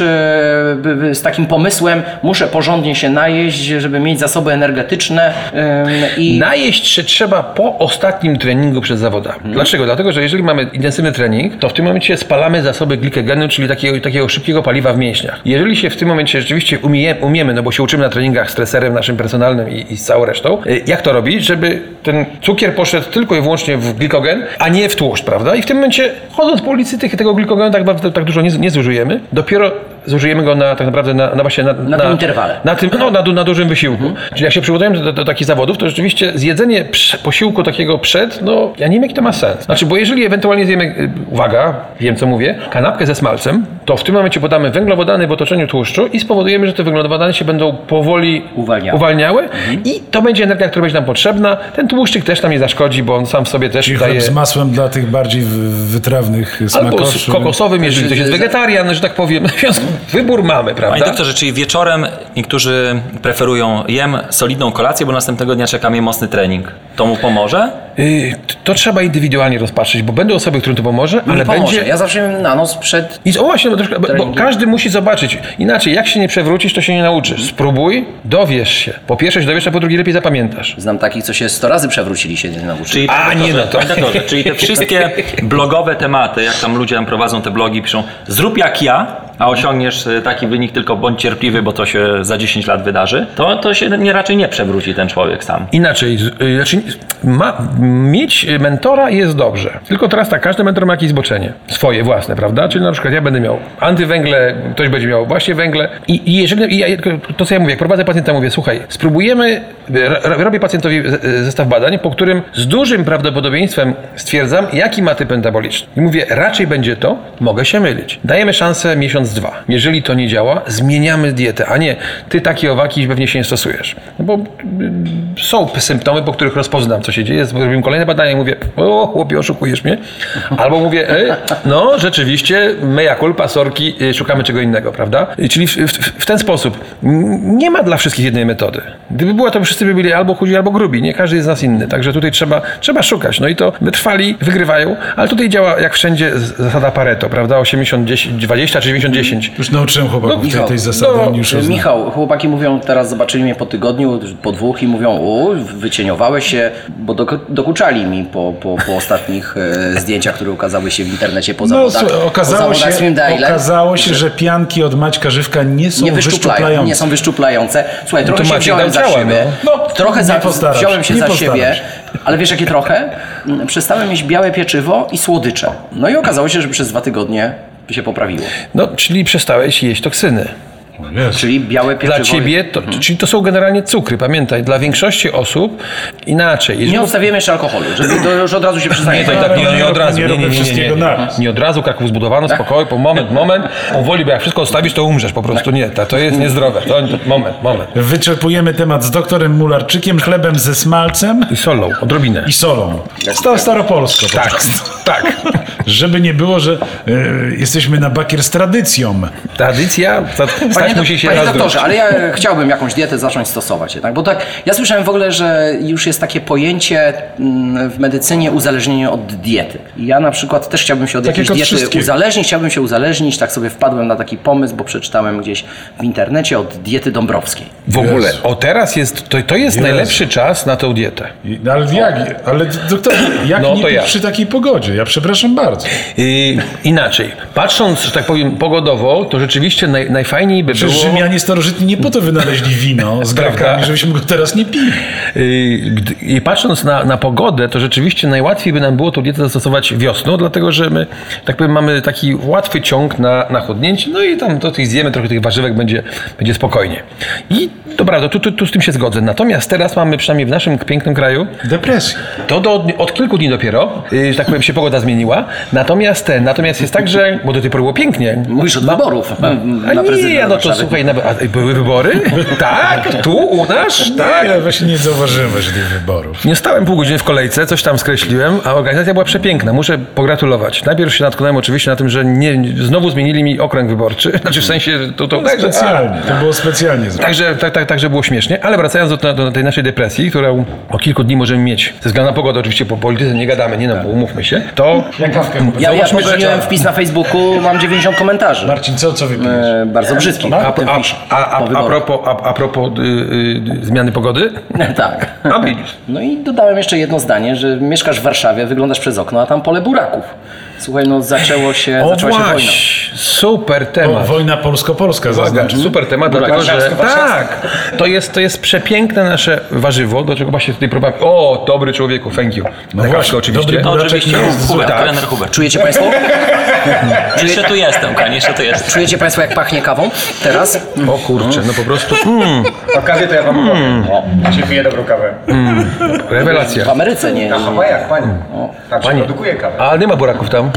by z takim pomysłem muszę porządnie się najeść, żeby mieć zasoby energetyczne i Najeść się trzeba po ostatnim treningu przed zawodami. Dlaczego? Dlatego, że jeżeli mamy intensywny trening, to w tym momencie spalamy zasoby glikogenu, czyli takiego, takiego szybkiego paliwa w mięśniach. Jeżeli się w tym momencie rzeczywiście umie, umiemy, no bo się uczymy na treningach z treserem naszym personalnym i, i z całą resztą, y, jak to robić, żeby ten cukier poszedł tylko i wyłącznie w glikogen, a nie w tłuszcz, prawda? I w tym momencie, chodząc po ulicy, tych, tego glikogenu tak, tak dużo nie, nie zużyjemy. Dopiero zużyjemy go na tak naprawdę na, na właśnie na, Na tym interwale. Na tym, no, na, na dużym wysiłku. Czyli jak się przygotujemy do, do, takich zawodów, to rzeczywiście zjedzenie prze, posiłku takiego przed, no ja nie wiem jaki to ma sens. Znaczy, bo jeżeli ewentualnie zjemy, y, uwaga, wiem co mówię, kanapkę ze smalcem, to w tym momencie podamy węglowodany w otoczeniu tłuszczu i spowodujemy, że te węglowodany się będą powoli Uwalniały. uwalniały i to będzie energia, która będzie nam potrzebna. Ten tłuszczyk też nam nie zaszkodzi, bo on sam w sobie też Czyli daje... z masłem dla tych bardziej wy- wytrawnych Albo z smakoszy. kokosowym, jeżeli ktoś jest wegetarian, że tak powiem. Więc wybór mamy, Panie prawda? doktorze, czyli wieczorem niektórzy preferują jem solidną kolację, bo następnego dnia czeka mnie mocny trening. To mu pomoże? Y, To trzeba indywidualnie rozpatrzyć, bo będą osoby, którym to pomoże, ale pomoże. będzie... Ja zawsze na noc przed... I o właśnie, bo, troszkę, bo, bo każdy musi zobaczyć. Inaczej, jak się nie przewrócisz, to się nie nauczysz. Spróbuj, dowiesz się. Po pierwsze się dowiesz, a po drugie lepiej zapamiętasz. Znam takich, co się 100 razy przewrócili, się nie nauczyli. Czyli, A, nie, no to- czyli te wszystkie blogowe tematy, jak tam ludzie tam prowadzą te blogi, piszą zrób jak ja, a osiągniesz y, taki wynik, tylko bądź cierpliwy, bo to się za 10 lat wydarzy, to, to się nie, raczej nie przewróci ten człowiek sam. Inaczej, y, znaczy, ma, mieć mentora jest dobrze. Tylko teraz tak, każdy mentor ma jakieś zboczenie. Swoje, własne, prawda? Czyli na przykład ja będę miał antywęgle, ktoś będzie miał właśnie węgle. I, i jeżeli, i ja, to co ja mówię, jak prowadzę pacjenta, mówię, słuchaj, spróbujemy, ro- robię pacjentowi z- zestaw badań, po którym z dużym prawdopodobieństwem stwierdzam, jaki ma typ metaboliczny. I mówię, raczej będzie to, mogę się mylić. Dajemy szansę miesiąc, dwa. Jeżeli to nie działa, zmieniamy dietę, a nie, ty takie owaki pewnie się nie stosujesz. No bo y, są symptomy, po których rozpoznam, co się dzieje. Zrobimy kolejne badania i mówię, o chłopie, oszukujesz mnie. Albo mówię, e, no rzeczywiście, mea culpa, sorki, y, szukamy czego innego, prawda? Czyli w, w, w ten sposób. Nie ma dla wszystkich jednej metody. Gdyby była, to wszyscy by byli albo chudzi, albo grubi. Nie każdy jest z nas inny. Także tutaj trzeba, trzeba szukać. No i to wytrwali, wygrywają, ale tutaj działa jak wszędzie zasada Pareto, prawda? 80, 10, 20 czy 90, 10. Już nauczyłem chłopaków tej, tej zasady, no, już znają. Michał, chłopaki mówią, teraz zobaczyli mnie po tygodniu, po dwóch i mówią, o, wycieniowałeś się, bo dok- dokuczali mi po, po, po ostatnich e, zdjęciach, które ukazały się w internecie po No, zawodach, słuchaj, po okazało zawodach się, okazało się, że pianki od Maćka Żywka nie są nie wyszczuplają, wyszczuplające. nie są wyszczuplające. Słuchaj, trochę to się wziąłem za siebie. no. No, trochę nie za, wziąłem się za postarasz siebie, się. ale wiesz jakie trochę? Mm, Przestałem jeść białe pieczywo i słodycze. No i okazało się, że przez dwa tygodnie się poprawiło. No, czyli przestałeś jeść toksyny. Czyli białe pieczywo... Dla ciebie, to, czyli to są generalnie cukry, pamiętaj. Dla większości osób inaczej. Jeżeli Nie odstawiłem jeszcze alkoholu, żeby to już od razu się przyznaję. Nie, to i tak nie, nie, Nie od razu. nie Nie, nie, nie, nie, nie, nie. od razu, Kraków zbudowano, spokoj, po moment, moment. Powoli, bo jak wszystko odstawisz, to umrzesz po prostu. Nie, to, to jest niezdrowe. To, moment, moment. Wyczerpujemy temat z doktorem Mularczykiem, chlebem ze smalcem I solą, odrobinę. i solą. Sta, staropolsko po Tak, tak. Żeby nie było, że e, jesteśmy na bakier z tradycją. Tradycja, to, Panie, musi się panie doktorze, ale ja chciałbym jakąś dietę zacząć stosować jednak, bo tak, ja słyszałem w ogóle, że już jest takie pojęcie mm, w medycynie uzależnienie od diety. I ja na przykład też chciałbym się od Tak jakiejś diety uzależnić, chciałbym się uzależnić, tak sobie wpadłem na taki pomysł, bo przeczytałem gdzieś w internecie od diety dąbrowskiej. W ogóle. O teraz jest, to, to jest Jezu. najlepszy czas na tą dietę. I- no Ale jak? Ale doktor, jak No, nie ja. przy takiej pogodzie? Ja przepraszam bardzo. Yy, inaczej. Patrząc, że tak powiem, pogodowo, to rzeczywiście naj, najfajniej by Przecież było... Rzymianie starożytni nie po to wynaleźli wino z Prawda. grekami, żebyśmy go teraz nie pili. Gdy- I patrząc na, na pogodę, to rzeczywiście najłatwiej by nam było tą dietę zastosować wiosną, dlatego że my, tak powiem, mamy taki łatwy ciąg na, na chudnięcie, no i tam to tych zjemy, trochę tych warzywek będzie, będzie spokojnie. I dobra, to tu, tu, tu z tym się zgodzę. Natomiast teraz mamy, przynajmniej w naszym pięknym kraju, Depresja. to do, od kilku dni dopiero, yy, że tak powiem, się pogoda zmieniła. Natomiast ten, natomiast jest tak, że, bo do tej pory było pięknie. Mówisz od wyborów A na prezydenta nie, no to Warszawy. słuchaj, na, a były wybory? tak, tu u nas? Tak. Ja właśnie nie zauważyłem właśnie tych wyborów. Nie stałem pół godziny w kolejce, coś tam skreśliłem, a organizacja była przepiękna. Muszę pogratulować. Najpierw się natknąłem oczywiście na tym, że nie, znowu zmienili mi okręg wyborczy. Znaczy w sensie to, to także, Specjalnie. To było specjalnie zrobione. Także, tak, tak, także było śmiesznie, ale wracając do, do tej naszej depresji, którą o kilku dni możemy mieć, ze względu na pogodę, oczywiście po polityce nie gadamy, nie no, bo umówmy się, to Ja kawkę. Ja, ja że- poczyniłem wpis na Facebooku, mam 90 komentarzy. Marcin, co, co wypijesz? E, bardzo brzydki. A, tym a, a, a, a, propos, a, a propos y, y, zmiany pogody, Tak. a widzisz. No i dodałem jeszcze jedno zdanie, że mieszkasz w Warszawie, wyglądasz przez okno, a tam pole buraków. Słuchaj, no zaczęło się, O zaczęła się wojna. właśnie, super O, temat. wojna polsko-polska zaznaczę. super temat, Burak dlatego że tak, to jest, to jest przepiękne nasze warzywo, do czego właśnie tutaj próbowałem. O, dobry człowieku, thank you. No Na właśnie, oczywiście. dobry buraczek oczywiście, jest zły. Hubert, tak. trener Hubert. Czujecie Państwo? Jeszcze tu jestem, Kani, jeszcze tu jestem. Czujecie Państwo, jak pachnie kawą teraz? O kurczę, no po prostu mm, Okazję to ja wam powiem. O, się pije dobrą kawę. rewelacja. W Ameryce nie. Na Hawajach, pani. Tam się Panie, produkuje kawę. a nie ma buraków tam?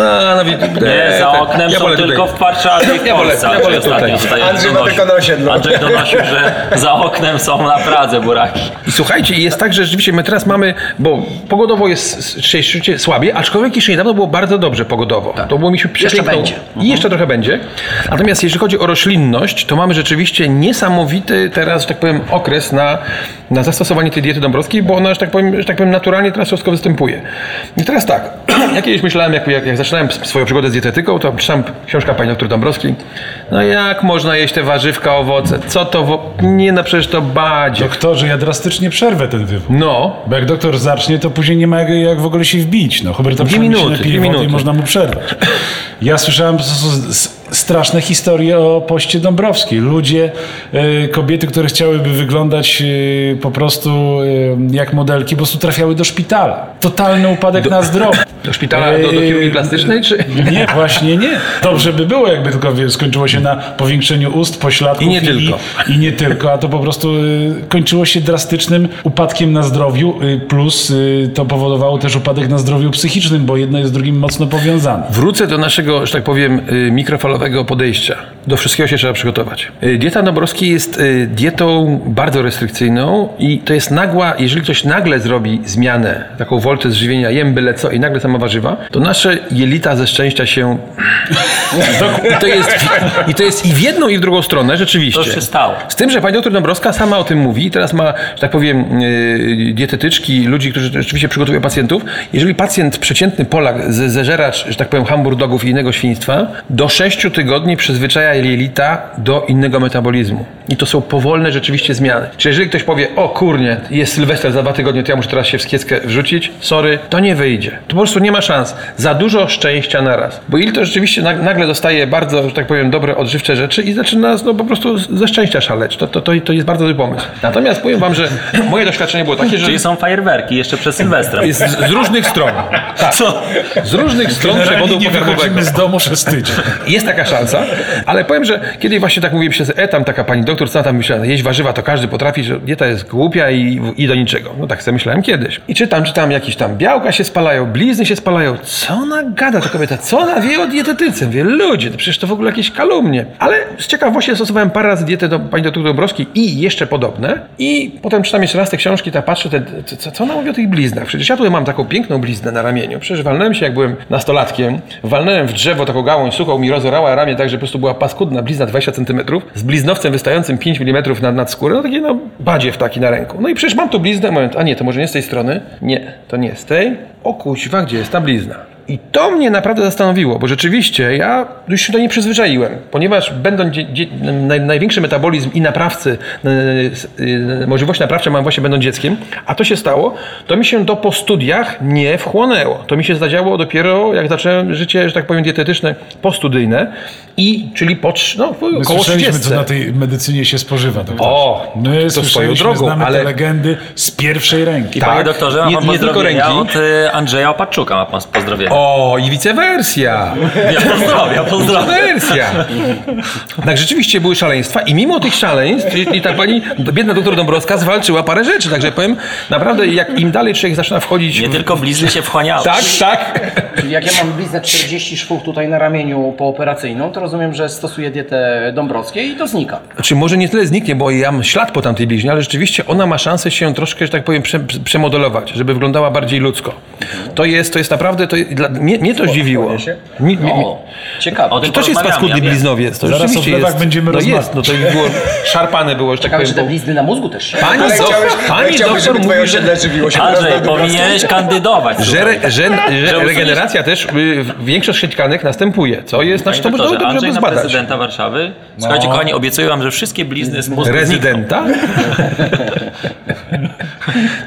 A, no. Nie, za oknem ja są tylko w Warszawie i w Ja wolę- Polsce. ja wolę Andrzej tutaj. Andrzej ma tylko na osiedlu. Andrzej donosił, że za oknem są na Pradze buraki. I słuchajcie, jest tak, że rzeczywiście my teraz mamy, bo pogodowo jest rzeczywiście słabiej, aczkolwiek jeszcze niedawno było bardzo dobrze pogodowo. To było mieliśmy przepiękną... będzie. I jeszcze trochę będzie. Natomiast jeśli chodzi o roślinność, to mamy rzeczywiście niesamowity teraz, że tak powiem, okres na, na zastosowanie tej diety dąbrowskiej, bo ona, że tak powiem, że tak powiem naturalnie teraz wszystko występuje. I teraz tak, ja kiedyś myślałem, jak, jak, jak zaczynałem swoją przygodę z dietetyką, to czytałem książka pani dr Dąbrowskiej. No jak można jeść te warzywka, owoce? Co to? Wo... Nie, no przecież to badzie. Doktorze, ja drastycznie przerwę ten wywód. No, Bo jak doktor zacznie, to później nie ma jak, jak w ogóle się wbić. No, Huberta Dwie minuty, się napije wody i minuty. można mu przerwać. Ja słyszałem po prostu straszne historie o poście Dąbrowskiej. Ludzie, e, kobiety, które chciałyby wyglądać e, po prostu e, jak modelki, po prostu trafiały do szpitala. Totalny upadek na zdrowie. do szpitala, do, do chirurgii plastycznej, czy... Nie, właśnie nie. Dobrze by było, jakby tylko skończyło się na powiększeniu ust, pośladków I nie tylko. I, nie tylko, a to po prostu kończyło się drastycznym upadkiem na zdrowiu, plus to powodowało też upadek na zdrowiu psychicznym, bo jedno jest z drugim mocno powiązane. Wrócę do naszego, że tak powiem, y, mikrofalowego podejścia. Do wszystkiego się trzeba przygotować. Y, Dieta Dąbrowskiej jest y, dietą bardzo restrykcyjną i to jest nagła, jeżeli ktoś nagle zrobi zmianę, taką woltę z żywienia, jem byle co i nagle sama warzywa, to nasze jelita ze szczęścia się... I to jest, i to jest i w jedną i w drugą stronę, rzeczywiście. To się stało. Z tym, że pani doktor Dąbrowska sama o tym mówi, teraz ma, że tak powiem, yy, dietetyczki, ludzi, którzy rzeczywiście przygotowują pacjentów. Jeżeli pacjent, przeciętny Polak, ze- zeżeracz, że tak powiem, hamburgów i innego świństwa, do 6 tygodni przyzwyczaja jelita do innego metabolizmu. I to są powolne rzeczywiście zmiany. Czyli jeżeli ktoś powie, o kurnie, jest Sylwester za dwa tygodnie, to ja muszę teraz się w skieckę wrzucić, sorry, to nie wyjdzie. To po prostu nie ma szans. Za dużo szczęścia naraz. Bo jelito rzeczywiście nag- nagle dostaje bardzo, że tak powiem, dobre, odżywcze rzeczy i zaczyna no, po prostu ze szczęścia szaleć. To, to, to, to jest bardzo zły pomysł. Natomiast powiem wam, że moje doświadczenie było takie, że Czyli są fajerwerki jeszcze przed Sylwestrem. z, z różnych stron. Tak. Co? Z różnych stron przewodu nie pokarmowego. z domu przez tydzień. Jest taka szansa, ale powiem, że kiedyś właśnie tak mówiłem przez e, tam taka pani doktor, co tam myślała, jeść warzywa to każdy potrafi, że dieta jest głupia i, i do niczego. No tak sobie myślałem kiedyś. I czytam, czytam, jakieś tam białka się spalają, blizny się spalają. Co ona gada ta kobieta? Co ona wie o dietetyce? Wie, ludzie, to przecież to w ogóle jakieś kalumnie. Ale z ciekawości stosowałem parę razy dietę do pani doktor Dąbrowskiej i jeszcze podobne. I potem czytam jeszcze raz te książki, tak patrzę, te, co, co ona mówi o tych bliznach? Przecież ja tutaj mam taką piękną bliznę na ramieniu. Przecież walnąłem się, jak byłem nastolatkiem, walnąłem w drzewo taką gałąź suchą, mi rozorała ramię tak, że po prostu była paskudna blizna 20 cm, z bliznowcem wystającym 5 mm nad, nad skórę, no taki no badziew taki na ręku. No i przecież mam tu bliznę, moment, a nie, to może nie z tej strony? Nie, to nie z tej. O kuźwa, gdzie jest ta blizna? I to mnie naprawdę zastanowiło, bo rzeczywiście ja już się do niej przyzwyczaiłem, ponieważ będąc naj, największy metabolizm i naprawcy, yy, yy, możliwości naprawcze mam właśnie będąc dzieckiem, a to się stało, to mi się to po studiach nie wchłonęło. To mi się zadziało dopiero jak zacząłem życie, że tak powiem, dietetyczne postudyjne i, czyli po, no, My około słyszeliśmy, 30. co na tej medycynie się spożywa. doktorze. O, My to swoją drogą, znamy ale- te legendy z pierwszej ręki. Tak. Panie doktorze, ma Nie- pan nie tylko ręki. od y, Andrzeja Opatczuka ma pan pozdrowienia. O, i vice wersja. Ja pozdrawiam, pozdrawiam. Wersja. Tak, rzeczywiście były szaleństwa i mimo tych szaleństw, i, i ta pani, biedna doktor Dąbrowska zwalczyła parę rzeczy, także powiem, naprawdę jak im dalej człowiek zaczyna wchodzić... Nie w- tylko blizny się wchłaniały. Tak, tak. Czyli jak ja mam bliznę 40 szwów tutaj na ramieniu pooperacyjną, to rozumiem, że stosuję dietę Dąbrowskiej i to znika. Znaczy może nie tyle zniknie, bo ja mam ślad po tamtej bliźnie, ale rzeczywiście ona ma szansę się troszkę, że tak powiem, prze, przemodelować, żeby wyglądała bardziej ludzko. To jest, to jest naprawdę, to, dla, mnie, mnie to zdziwiło. Mi, mi, mi, O, ciekawe. To też jest paskudny ja bliznowiec. To Zaraz o jest. będziemy no rozmawiać. jest, no to było szarpane było, że tak Ciekawe, czy te powiem. bo- blizny na mózgu też. Pani, Ale do, chciałeś, pani chciałbyś, doktor mówi, że żywiło się Andrzej, powinieneś kandydować. Że, re, że, że regeneracja też, y, większość sietkanek następuje, co jest, znaczy to można Andrzej na zbadać. prezydenta Warszawy. Słuchajcie, No. kochani, obiecuję wam, że wszystkie blizny z mózgu. Rezydenta?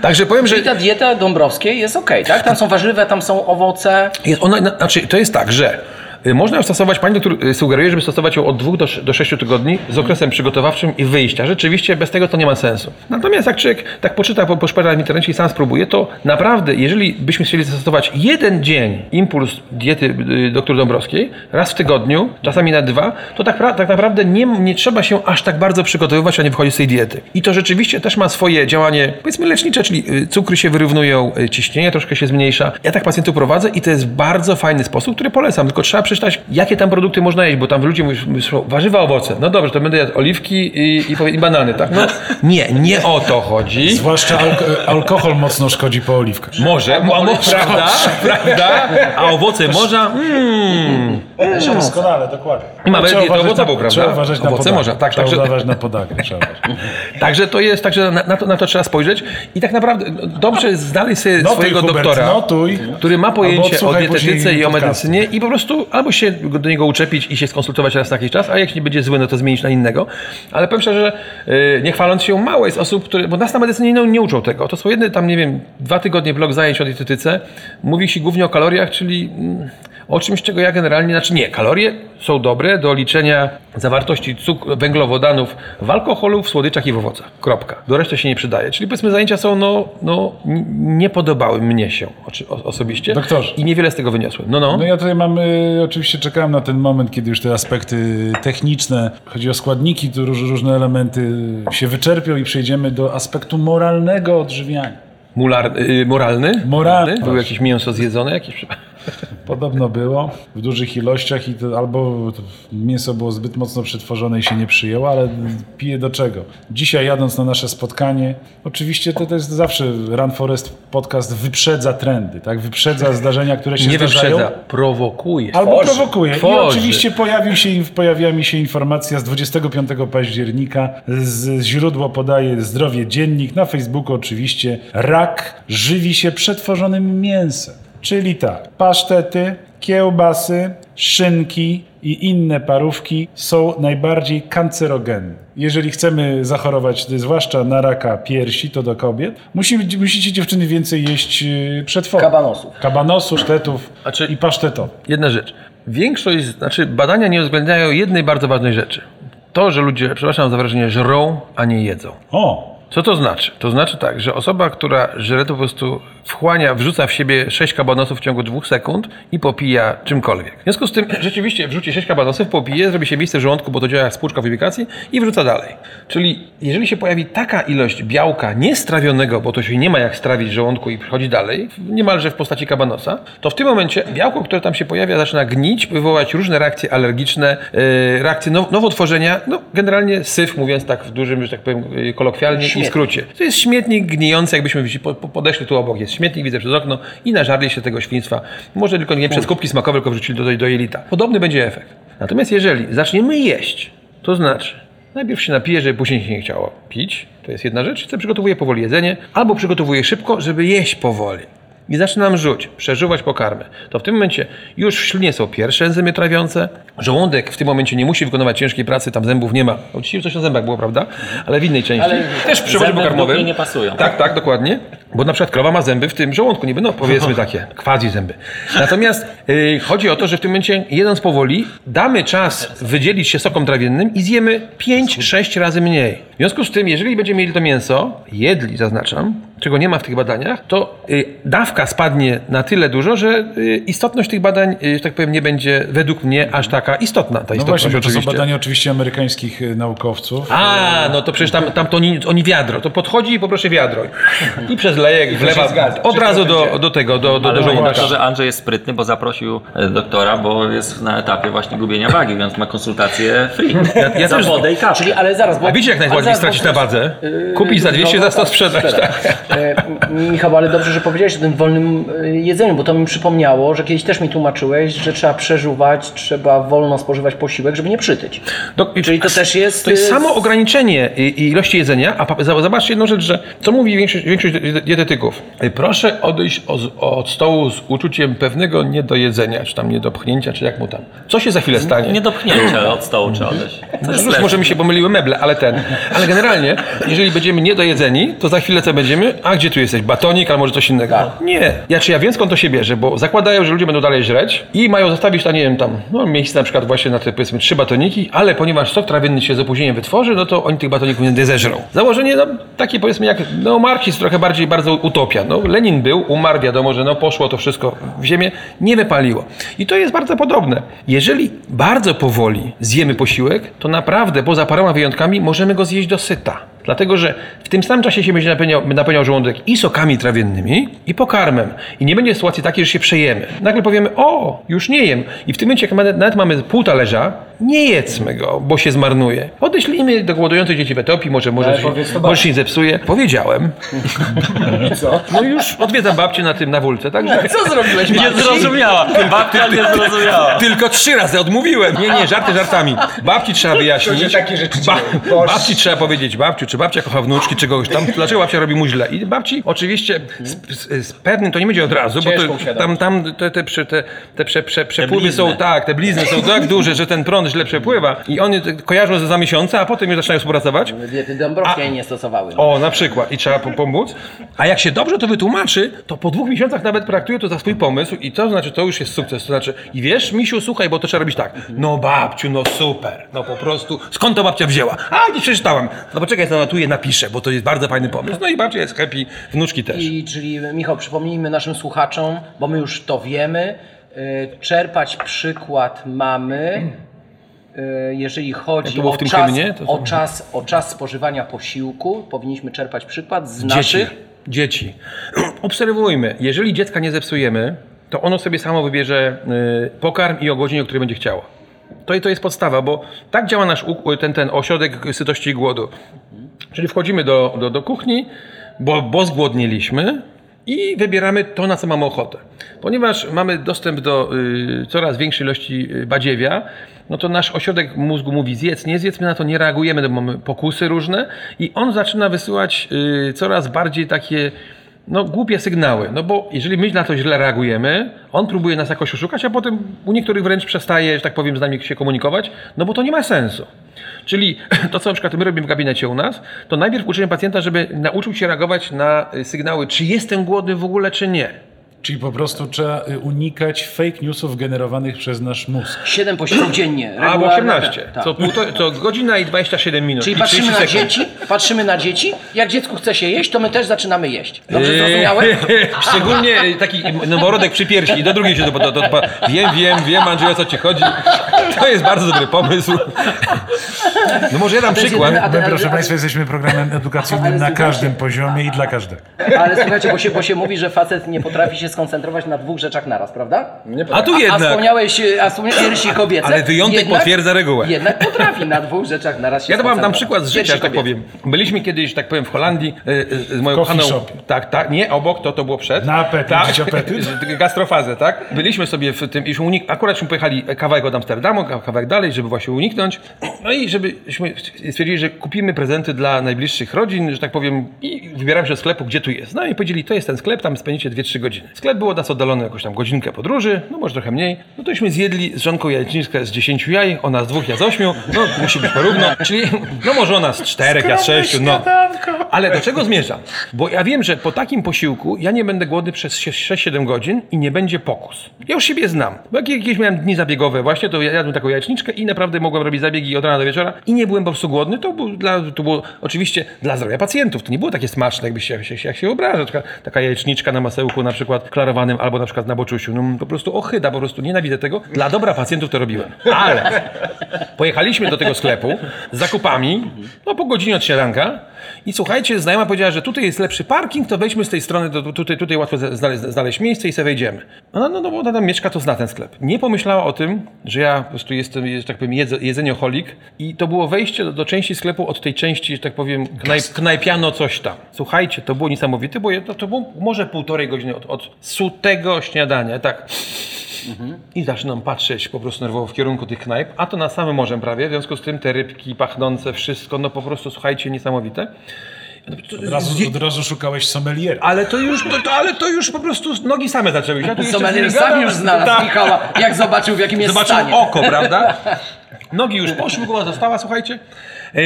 Także powiem, że Czyli ta dieta Dąbrowskiej jest ok, tak? Tam są warzywa, tam są owoce. jest ona, na- znaczy, to jest tak, że Można ją stosować, pani doktor y, sugeruje, żeby stosować ją od 2 do, do 6 tygodni z okresem przygotowawczym i wyjścia. Rzeczywiście bez tego to nie ma sensu. Natomiast jak człowiek tak poczyta, po, poszpera w internecie i sam spróbuje, to naprawdę, jeżeli byśmy chcieli zastosować jeden dzień impuls diety y, dr Dąbrowskiej, raz w tygodniu, czasami na dwa, to tak, tak naprawdę nie, nie trzeba się aż tak bardzo przygotowywać, a nie wychodzić z tej diety. I to rzeczywiście też ma swoje działanie, powiedzmy lecznicze, czyli y, cukry się wyrównują, y, ciśnienie troszkę się zmniejsza. Ja tak pacjentów prowadzę i to jest bardzo fajny sposób, który polecam. Tylko trzeba przeczytać, jakie tam produkty można jeść, bo tam ludzie mówią, warzywa, owoce. No dobrze, to będę jadł oliwki i, i, i banany, tak? No nie, nie o to chodzi. Zwłaszcza alko- alkohol mocno szkodzi po oliwkach. Może, a może, prawda, prawda? A owoce morza, mm. Doskonale, dokładnie. I mamy Trzeba dietę uważać owocową, na- prawda? Trzeba uważać na Owoce można, tak, trzeba także- uważać na uważać. Także to jest, także na, na, to, na to trzeba spojrzeć i tak naprawdę no, dobrze jest znaleźć sobie Notuj, swojego Hubert, doktora, notuj. który ma pojęcie o dietetyce i o medycynie i po prostu albo się do niego uczepić i się skonsultować raz na jakiś czas, a jak nie będzie zły, no to zmienić na innego. Ale powiem szczerze, yy, nie chwaląc się, mało jest osób, które, bo nas na medycynie nie, nie uczą tego. To są jedne tam, nie wiem, dwa tygodnie blok zajęć o dietetyce. Mówi się głównie o kaloriach, czyli mm, o czymś, czego ja generalnie, znaczy nie, kalorie są dobre do liczenia zawartości cukru, węglowodanów w alkoholu, w słodyczach i w owocach. Kropka. Do reszty się nie przydaje. Czyli powiedzmy zajęcia są, no, no nie podobały mnie się o- osobiście. Doktorze. I niewiele z tego wyniosłem. No, no. No ja tutaj mam, y, oczywiście czekałem na ten moment, kiedy już te aspekty techniczne, chodzi o składniki, tu róż, różne elementy się wyczerpią i przejdziemy do aspektu moralnego odżywiania. Mular, y, moralny? Moralny. Był jakieś mięso zjedzone? Jakieś... Podobno było w dużych ilościach i to, albo mięso było zbyt mocno przetworzone i się nie przyjęło, ale piję do czego? Dzisiaj jadąc na nasze spotkanie, oczywiście to, to jest zawsze Run Forest podcast wyprzedza trendy, tak? Wyprzedza zdarzenia, które się Nie zdarzają. wyprzedza, prowokuje. Albo prowokuje. I Tworzy. oczywiście pojawił się, pojawia mi się informacja z 25 października. Z źródło podaje Zdrowie Dziennik. Na Facebooku oczywiście. Rak żywi się przetworzonym mięsem. Czyli tak, pasztety, kiełbasy, szynki i inne parówki są najbardziej kancerogenne. Jeżeli chcemy zachorować, zwłaszcza na raka piersi, to do kobiet, musi, musicie dziewczyny więcej jeść yy, przetworów. Kabanosów. Kabanosów, sztetów czy- i pasztetów. Jedna rzecz. Większość, znaczy badania nie uwzględniają jednej bardzo ważnej rzeczy. To, że ludzie, przepraszam za wrażenie, żrą, a nie jedzą. O, Co to znaczy? To znaczy tak, że osoba, która żre to po prostu wchłania, wrzuca w siebie 6 kabanosów w ciągu dwóch sekund i popija czymkolwiek. W związku z tym rzeczywiście wrzuci 6 kabanosów, popije, zrobi się miejsce w żołądku, bo to działa jak spłuczka w ubikacji i wrzuca dalej. Czyli jeżeli się pojawi taka ilość białka niestrawionego, bo to się nie ma jak strawić w żołądku i przychodzi dalej, niemalże w postaci kabanosa, to w tym momencie białko, które tam się pojawia, zaczyna gnić, wywołać różne reakcje alergiczne, yy, reakcje now- nowotworzenia, no generalnie syf, mówiąc tak w dużym, że tak powiem kolokwialnie i skrócie. To jest śmietnik gnijący, jakbyśmy podeszli tu obok, jest śmietnik, widzę przez okno i nażarli się tego świństwa. Może tylko nie przez kubki smakowe, tylko wrzucili do, do, do jelita. Podobny będzie efekt. Natomiast jeżeli zaczniemy jeść, to znaczy Najpierw się napije, żeby później się nie chciało pić. To jest jedna rzecz. Co przygotowuję powoli jedzenie, albo przygotowuję szybko, żeby jeść powoli. I zaczynam rzuć, przeżuwać pokarmy. To w tym momencie już w ślinie są pierwsze enzymy trawiące. Żołądek w tym momencie nie musi wykonywać ciężkiej pracy, tam zębów nie ma. No, Dzisiaj coś na zębach było, prawda? Ale w innej części. Ale Też w pokarmowym. nie pasują. Tak, tak, dokładnie. Bo na przykład krowa ma zęby w tym żołądku, niby, no powiedzmy takie, quasi zęby. Natomiast y, chodzi o to, że w tym momencie jedząc powoli, damy czas wydzielić się sokom trawiennym i zjemy 5-6 razy mniej. W związku z tym, jeżeli będziemy mieli to mięso, jedli zaznaczam, czego nie ma w tych badaniach, to y, dawka spadnie na tyle dużo, że y, istotność tych badań, y, że tak powiem, nie będzie według mnie aż taka istotna. Ta no właśnie, bo to są oczywiście. badania oczywiście amerykańskich naukowców. A, no to przecież tam, tam to oni, oni wiadro. To podchodzi i poproszę wiadro. I przez lejek wlewa zgadza. od razu do, do tego, do, do, do Ale żołądka. to, że Andrzej jest sprytny, bo zaprosił e, doktora, bo jest na etapie właśnie gubienia wagi, więc ma konsultację free. ja za też- wodę i kawę. Czyli, ale zaraz, bo... A wiecie jak bo stracić na wadze? Kupić za 200, za 100 tak, sprzedać. Tak. E, Michał, ale dobrze, że powiedziałeś o tym wolnym e, jedzeniu, bo to mi przypomniało, że kiedyś też mi tłumaczyłeś, że trzeba przeżuwać, trzeba wolno spożywać posiłek, żeby nie przytyć. Do, Czyli to też jest, To jest y, samo ograniczenie ilości jedzenia, a zobaczcie jedną rzecz, że co mówi większość, większość dietetyków? Proszę odejść od, od stołu z uczuciem pewnego niedojedzenia, czy tam niedopchnięcia, czy jak mu tam. Co się za chwilę stanie? Nie do pchnięcia od stołu trzeba odejść. To jest Już może mi się pomyliły meble, ale ten. Ale generalnie, jeżeli będziemy niedojedzeni, to za chwilę co będziemy? A gdzie tu jesteś, batonik, a może coś innego? Nie. Ja czy ja wiem skąd to się bierze, bo zakładają, że ludzie będą dalej żreć i mają zostawić tam, nie wiem, tam, no miejsce na przykład właśnie na te powiedzmy trzy batoniki, ale ponieważ sok trawienny się z opóźnieniem wytworzy, no to oni tych batoników nie zeżrą. Założenie, no takie powiedzmy jak, no marksizm trochę bardziej, bardzo utopia. No Lenin był, umarł, wiadomo, że no poszło to wszystko w ziemię, nie wypaliło. I to jest bardzo podobne. Jeżeli bardzo powoli zjemy posiłek, to naprawdę poza paroma wyjątkami możemy go zjeść do syta. Dlatego, że w tym samym czasie się będzie napełniał, napełniał żołądek i sokami trawiennymi, i pokarmem. I nie będzie sytuacji takiej, że się przejemy. Nagle powiemy, o, już nie jem. I w tym momencie, jak nawet mamy pół talerza, nie jedzmy go, bo się zmarnuje. Odeślijmy do głodujących dzieci w Etiopii, może, może, się, może się nie zepsuje. Powiedziałem. Co? No już odwiedzam babcię na tym, na wólce, także... Co zrobiłeś, Nie Marcin? zrozumiała. Babcia nie zrozumiała. Tylko trzy razy odmówiłem. Nie, nie, żarty żartami. Babci trzeba wyjaśnić. To, takie rzeczy Ba- babci trzeba powiedzieć, babciu, czy babcia kocha wnuczki, czy kogoś tam, dlaczego babcia robi mu źle. I babci oczywiście z, z, z pewnym, to nie będzie od razu, bo to, tam, tam te, te, te, te prze, prze, przepływy są tak, te blizny są tak duże, że ten prąd źle przepływa i oni te kojarzą ze za miesiąca, a potem już zaczynają współpracować. Diety Dąbrowskiej nie stosowały. O, na przykład. I trzeba po- pomóc. A jak się dobrze to wytłumaczy, to po dwóch miesiącach nawet traktuje to za swój pomysł i to znaczy, to już jest sukces. To znaczy, i wiesz, misiu, słuchaj, bo to trzeba robić tak. No babciu, no super. No po prostu, skąd to babcia wzięła? A, nie przeczytałem. No poczekaj, zanotuję, napiszę, bo to jest bardzo fajny pomysł. No i babcia jest happy, wnuczki też. I, czyli Michał, przypomnijmy naszym słuchaczom, bo my już to wiemy, y, czerpać przykład mamy, jeżeli Jak chodzi o czas, to- o, czas, o czas spożywania posiłku, powinniśmy czerpać przykład z Dzieci. naszych... Dzieci. Obserwujmy. Jeżeli dziecka nie zepsujemy, to ono sobie samo wybierze y, pokarm i o godzinie, o której będzie chciało. To, to jest podstawa, bo tak działa nasz ten, ten ośrodek sytości i głodu. Czyli wchodzimy do, do, do kuchni, bo, bo zgłodnieliśmy i wybieramy to, na co mamy ochotę. Ponieważ mamy dostęp do y, coraz większej ilości y, badziewia, no to nasz ośrodek mózgu mówi zjedz, nie zjedz, my na to nie reagujemy, bo mamy pokusy różne i on zaczyna wysyłać y, coraz bardziej takie no, głupie sygnały. No bo jeżeli my na to źle reagujemy, on próbuje nas jakoś oszukać, a potem u niektórych wręcz przestaje, że tak powiem, z nami się komunikować, no bo to nie ma sensu. Czyli to, co na przykład my robimy w gabinecie u nas, to najpierw uczymy pacjenta, żeby nauczył się reagować na y, sygnały, czy jestem głodny w ogóle, czy nie. Czyli po prostu trzeba y, unikać fake newsów generowanych przez nasz mózg. 7 posiłków dziennie. Albo regularne- 18. Tak. Co, półto, co godzina i 27 minut. Czyli patrzymy 30 na dzieci, patrzymy na dzieci, jak dziecku chce się jeść, to my też zaczynamy jeść. Dobrze zrozumiałem? Eee, Szczególnie taki noworodek przy piersi. Do drugiej się to, to, to, to Wiem, wiem, wiem, Andrzej, o co ci chodzi. To jest bardzo dobry pomysł. No może ja dam przykład. jedyny- My, ale- proszę Państwa, jesteśmy programem edukacyjnym na każdym poziomie i dla każdego. Ale słuchajcie, bo się, bo się mówi, że facet nie potrafi się skoncentrować na dwóch rzeczach naraz, prawda? A tu A jednak. wspomniałeś, a wspomniałeś piersi kobiece. Ale wyjątek potwierdza regułę. Jednak potrafi na dwóch rzeczach naraz się Ja to dam skoncentrować. przykład z życia, tak kobiece. powiem. Byliśmy kiedyś, tak powiem, w Holandii y, y, z moją Coffee kochaną. Tak, tak, nie obok, to to było przed. Na apetyt, tak, apetyt. Gastrofazę, tak? Byliśmy sobie w tym, już unik- akuratśmy pojechali kawałek od Amsterdamu, kaw- kawałek dalej, żeby właśnie uniknąć. No i żebyśmy stwierdzili, że kupimy prezenty dla najbliższych rodzin, że tak powiem, i wybieramy się do sklepu, gdzie tu jest. No i powiedzieli, to jest ten sklep, tam spędzicie 2-3 godziny. Sklep był od nas oddalony jakąś tam godzinkę podróży, no może trochę mniej. No tośmy zjedli z żonką jajecznickę z 10 jaj, ona z dwóch, ja z 8. No musi być porówno. Czyli, no może ona z czterech, ja z sześciu, no. Ale do czego zmierzam? Bo ja wiem, że po takim posiłku ja nie będę głodny przez 6-7 godzin i nie będzie pokus. Ja już siebie znam. Bo jak jakieś miałem dni zabiegowe właśnie, to ja jadłem taką jajeczniczkę i naprawdę mogłem robić zabiegi od rana do wieczora i nie byłem po prostu głodny. To, był dla, to było oczywiście dla zdrowia pacjentów. To nie było takie smaczne, jakby się, jak się, jak się wyobraża. Taka, taka jajeczniczka na masełku na przykład klarowanym albo na przykład na boczusiu. No po prostu ochyda, po prostu nienawidzę tego. Dla dobra pacjentów to robiłem. Ale pojechaliśmy do tego sklepu z zakupami, no po godzinie od śniadanka i słuchajcie, znajoma powiedziała, że tutaj jest lepszy parking, to wejdźmy z tej strony, tutaj, tutaj łatwo znaleźć, znaleźć miejsce i sobie wejdziemy. No, no, no bo ona tam mieszka, to zna ten sklep. Nie pomyślała o tym, że ja po prostu jestem, że tak powiem, jedze, jedzenioholik i to było wejście do, do części sklepu od tej części, że tak powiem, knajp, knajpiano coś tam. Słuchajcie, to było niesamowite, bo to, to było może półtorej godziny od, od sutego śniadania, tak. I zaczynam patrzeć po prostu nerwowo w kierunku tych knajp, a to na samym morzem prawie, w związku z tym te rybki pachnące, wszystko, no po prostu, słuchajcie, niesamowite. Od razu, od razu szukałeś sommeliera. Ale to już, to, to, ale to już po prostu nogi same zaczęły się. Ja Sommelier sam już znalazł Tak. Michała, jak zobaczył w jakim jest Zobaczył stanie. oko, prawda? Nogi już poszły, głowa została, słuchajcie. E,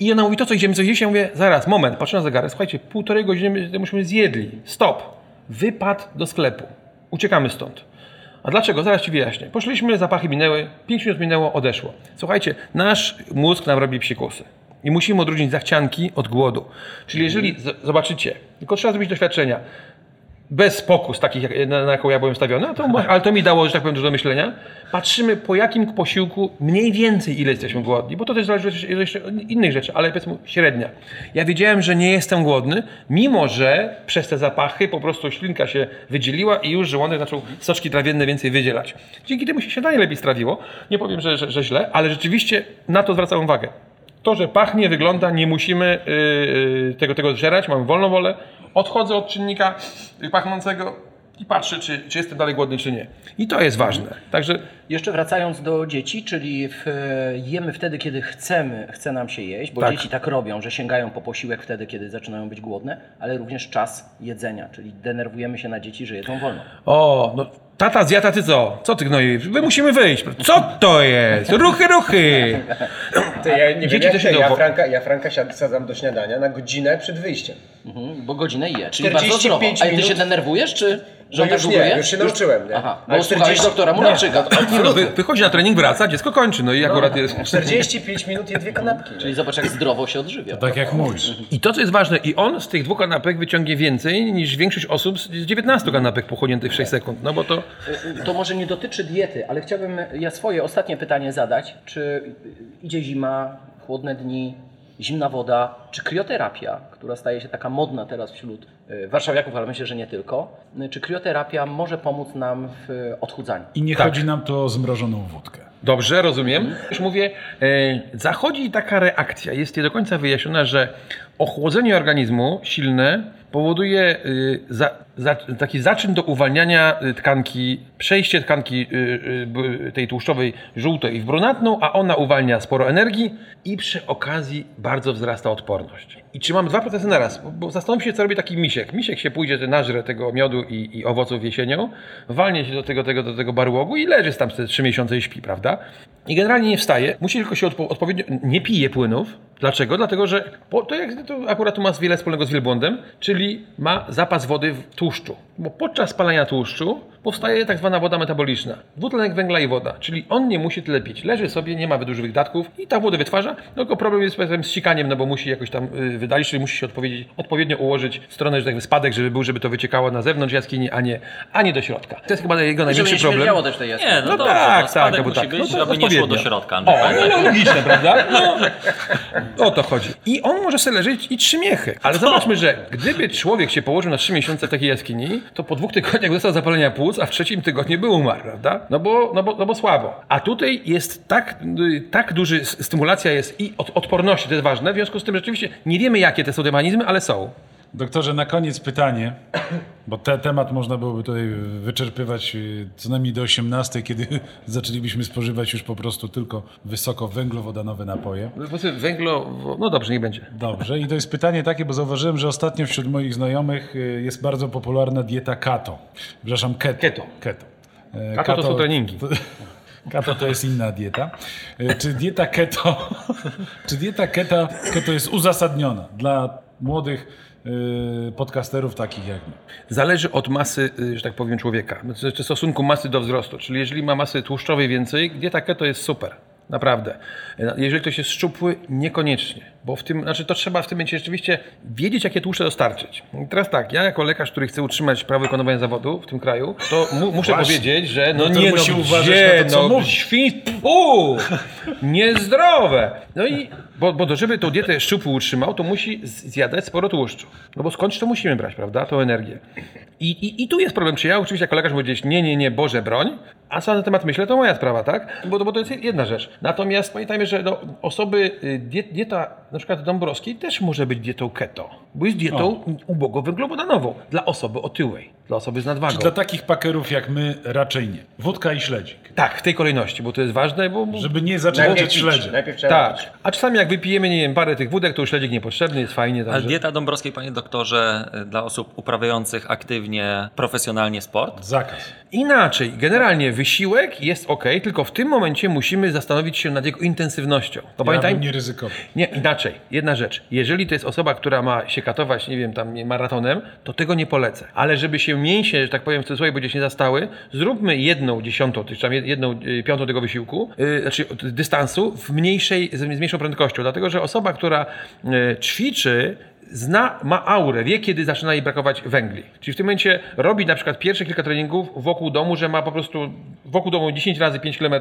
I ona mówi, to co, idziemy coś jeść? Ja mówię, zaraz, moment, patrzę na zegarek, słuchajcie, półtorej godziny my- myśmy zjedli. Stop. Wypad do sklepu. Uciekamy stąd. A dlaczego? Zaraz Ci wyjaśnię. Poszliśmy, zapachy minęły, 5 minut minęło, odeszło. Słuchajcie, nasz mózg nam robi psikusy. I musimy odróżnić zachcianki od głodu. Czyli jeżeli zobaczycie, tylko trzeba zrobić doświadczenia, bez pokus takich, jak, na, na jaką ja byłem stawiony, to, ale to mi dało, że tak powiem, dużo myślenia. Patrzymy po jakim posiłku mniej więcej ile jesteśmy głodni, bo to też zależy jeszcze- od innych rzeczy, ale powiedzmy średnia. Ja wiedziałem, że nie jestem głodny, mimo że przez te zapachy po prostu ślinka się wydzieliła i już żołądek zaczął soczki trawienne więcej wydzielać. Dzięki temu się śniadanie lepiej strawiło. Nie powiem, że, że, że źle, ale rzeczywiście na to zwracałem uwagę. To, że pachnie, wygląda, nie musimy yy, yy, tego, tego zżerać, mamy wolną wolę. Odchodzę od czynnika pachnącego i patrzę, czy, czy jestem dalej głodny, czy nie. I to jest ważne. Także Jeszcze wracając do dzieci, czyli w, jemy wtedy, kiedy chcemy, chce nam się jeść, bo Tak. dzieci tak robią, że sięgają po posiłek wtedy, kiedy zaczynają być głodne, ale również czas jedzenia, czyli denerwujemy się na dzieci, że jedzą wolno. O, no tata zjada, ty co? Co ty gnoi? My musimy wyjść. Co to jest? Ruchy, ruchy! To ja nie Dzieci wiem jak też ty, ja Franka, ja Franka sadzam do śniadania na godzinę przed wyjściem. Mhm, bo godzinę je, czyli bardzo 45 zdrowo. A ty minut. się denerwujesz, czy że No on tak już długo nie, już się nauczyłem, nie? Aha, bo słuchałeś 40 doktora Murawczyka. Nie, no, wy, wychodzi na trening, wraca, dziecko kończy. No i akurat jest... 45 minut je dwie kanapki. Czyli zobacz, jak zdrowo się odżywia. Tak jak mój. I to, co jest ważne, i on z tych dwóch kanapek wyciągnie więcej niż większość osób z z 19 kanapek pochłoniętych w 6 sekund. No bo to... To może nie dotyczy diety, ale chciałbym ja swoje ostatnie pytanie zadać. Czy idzie zima, chłodne dni, zimna woda, czy krioterapia, która staje się taka modna teraz wśród e, warszawiaków, ale myślę, że nie tylko, e, czy krioterapia może pomóc nam w odchudzaniu? I nie Tak. chodzi nam to o zmrożoną wódkę. Dobrze, rozumiem. Już mówię, e, zachodzi taka reakcja, jest nie do końca wyjaśniona, że ochłodzenie organizmu silne powoduje y, za, za, taki zaczyn do uwalniania y, tkanki, przejście tkanki y, tej tłuszczowej żółtej w brunatną, a ona uwalnia sporo energii i przy okazji bardzo wzrasta odporność. I czy mam dwa procesy naraz? Bo, bo zastanów się, co robi taki misiek. Misiek się pójdzie, że nażre tego miodu i, i owoców jesienią, walnie się do tego, tego, do tego barłogu i leży tam te trzy miesiące i śpi, prawda? I generalnie nie wstaje, musi tylko się odpo- odpowiednio, nie pije płynów. Dlaczego? Dlatego, że to, jak, to akurat tu ma wiele wspólnego z wielbłądem, czyli ma zapas wody w tłuszczu. Bo podczas spalania tłuszczu powstaje tak zwana woda metaboliczna. Dwutlenek węgla i woda, czyli on nie musi tyle pić. Leży sobie, nie ma dużych wydatków i ta wodę wytwarza. No tylko problem jest z sikaniem, no bo musi jakoś tam y, wydalić, czyli musi się odpowiednio ułożyć w stronę, że tak powiem, spadek, żeby był, żeby to wyciekało na zewnątrz jaskini, a nie, a nie do środka. To jest chyba jego Żeby największy nie problem. też tej jaskini. Nie, no, No dobrze, tak, no, spadek tak, bo musi tak. być, No to żeby nie szło do środka. O, Andrzej. no logiczne, prawda? No, o to chodzi. I on może sobie leżeć i trzy miechy. Ale zobaczmy, że gdyby człowiek się położył na trzy miesiące w takiej jaskini, to po dwóch tygodniach dostał zapalenia płuc, a w trzecim tygodniu by umarł, prawda? No bo, no bo, no bo słabo. A tutaj jest tak, y, tak duży, stymulacja jest i od, odporności, to jest ważne, w związku z tym rzeczywiście nie wiemy, jakie te są te mechanizmy, ale są. Doktorze, na koniec pytanie, bo ten temat można byłoby tutaj wyczerpywać y, co najmniej do 18, kiedy zaczęlibyśmy spożywać już po prostu tylko wysoko węglowodanowe napoje. Po prostu Węglo, no dobrze, nie będzie. Dobrze, i to jest pytanie takie, bo zauważyłem, że ostatnio wśród moich znajomych y, jest bardzo popularna dieta keto. Przepraszam, keto. Keto. keto. E, Keto to są treningi. To, keto to jest inna dieta. Czy dieta keto, czy dieta keto, keto jest uzasadniona dla młodych y, podcasterów takich jak my? Zależy od masy, y, że tak powiem, człowieka, czy stosunku masy do wzrostu. Czyli jeżeli ma masy tłuszczowej więcej, dieta keto jest super. Naprawdę. E, Jeżeli ktoś jest szczupły, niekoniecznie. Bo w tym, znaczy to trzeba w tym momencie rzeczywiście wiedzieć, jakie tłuszcze dostarczyć. I teraz tak, ja jako lekarz, który chce utrzymać prawo wykonywania zawodu w tym kraju, to mu, muszę Właśnie. powiedzieć, że no Doktor nie musi no, uważać gdzie, na to, co no, mówi. świn, pu, niezdrowe. No i, bo, bo to, żeby tą dietę szczupły utrzymał, to musi zjadać sporo tłuszczu. No bo skądś to musimy brać, prawda, tą energię. I, i, I tu jest problem, czy ja oczywiście jako lekarz mogę powiedzieć, nie, nie, nie, Boże, broń, a co na temat myślę, to moja sprawa, tak? Bo, bo to jest jedna rzecz. Natomiast pamiętajmy, że no, osoby, y, diet, dieta na przykład Dąbrowskiej też może być dietą keto, bo jest dietą ubogo węglowodanową dla osoby otyłej. Dla osoby z nadwagą. Dla takich pakerów jak my raczej nie. Wódka i śledzik. Tak, w tej kolejności, bo to jest ważne, bo... bo... Żeby nie zaczynać śledzia. najpierw trzeba pić. Tak. A czasami jak wypijemy, nie wiem, parę tych wódek, to już śledzik niepotrzebny, jest fajnie. Ale Także... dieta Dąbrowskiej, panie doktorze, y, dla osób uprawiających aktywnie, profesjonalnie sport? Zakaz. Inaczej, generalnie wysiłek jest ok, tylko w tym momencie musimy zastanowić się nad jego intensywnością. Bo Ja pamiętaj, bym nie ryzykował. Nie, inaczej. Jedna rzecz. Jeżeli to jest osoba, która ma się katować, nie wiem, tam maratonem, to tego nie polecę. Ale żeby się mięśnie, że tak powiem w cudzysłowie, gdzieś nie zastały, zróbmy jedną dziesiątą, czy tam jedną y, piątą tego wysiłku, yy, znaczy dystansu w mniejszej, z mniejszą prędkością. Dlatego, że osoba, która y, ćwiczy, zna, ma aurę, wie kiedy zaczyna jej brakować węgli. Czyli w tym momencie robi na przykład pierwsze kilka treningów wokół domu, że ma po prostu wokół domu 10 razy 5 km,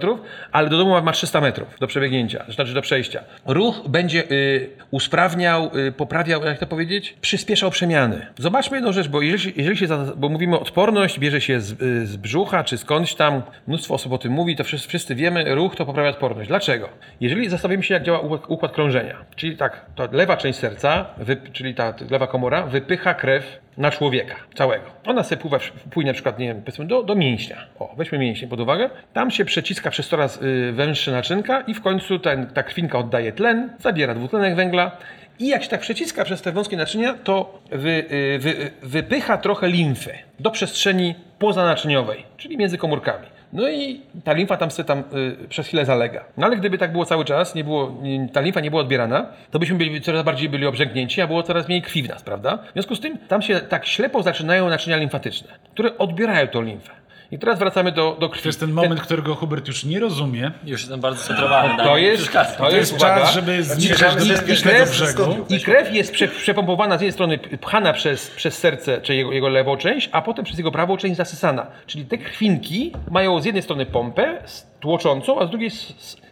ale do domu ma- ma 300 metrów do przebiegnięcia, znaczy do przejścia. Ruch będzie y, usprawniał, y, poprawiał, jak to powiedzieć, przyspieszał przemiany. Zobaczmy jedną rzecz, bo jeżeli, jeżeli się, bo mówimy odporność, bierze się z, y, z brzucha czy skądś tam, mnóstwo osób o tym mówi, to wszyscy, wszyscy wiemy, ruch to poprawia odporność. Dlaczego? Jeżeli zastawimy się, jak działa układ, układ krążenia, czyli tak, to lewa część serca, wy, czyli ta lewa komora, wypycha krew na człowieka całego. Ona sobie pływa, płynie na przykład, nie wiem, powiedzmy do, do mięśnia. O, weźmy mięśnie pod uwagę. Tam się przeciska przez coraz y, węższe naczynka i w końcu ten, ta krwinka oddaje tlen, zabiera dwutlenek węgla i jak się tak przeciska przez te wąskie naczynia, to wy, y, wy, y, wypycha trochę limfy do przestrzeni pozanaczyniowej, czyli między komórkami. No i ta limfa tam sobie tam y, przez chwilę zalega. No ale gdyby tak było cały czas, nie było, ta limfa nie była odbierana, to byśmy byli coraz bardziej byli obrzęknięci, a było coraz mniej krwi w nas, prawda? W związku z tym tam się tak ślepo zaczynają naczynia limfatyczne, które odbierają tą limfę. I teraz wracamy do, do krwi. To jest ten moment, którego Hubert już nie rozumie. Już jestem bardzo scentrowany. To Daniel. jest, to To jest uwaga, czas, żeby zniszczyć Zmierzamy do do bezpiecznego brzegu. I krew jest prze, przepompowana z jednej strony pchana przez, przez serce, czy jego, jego lewą część, a potem przez jego prawą część zasysana. Czyli te krwinki mają z jednej strony pompę tłoczącą, a z drugiej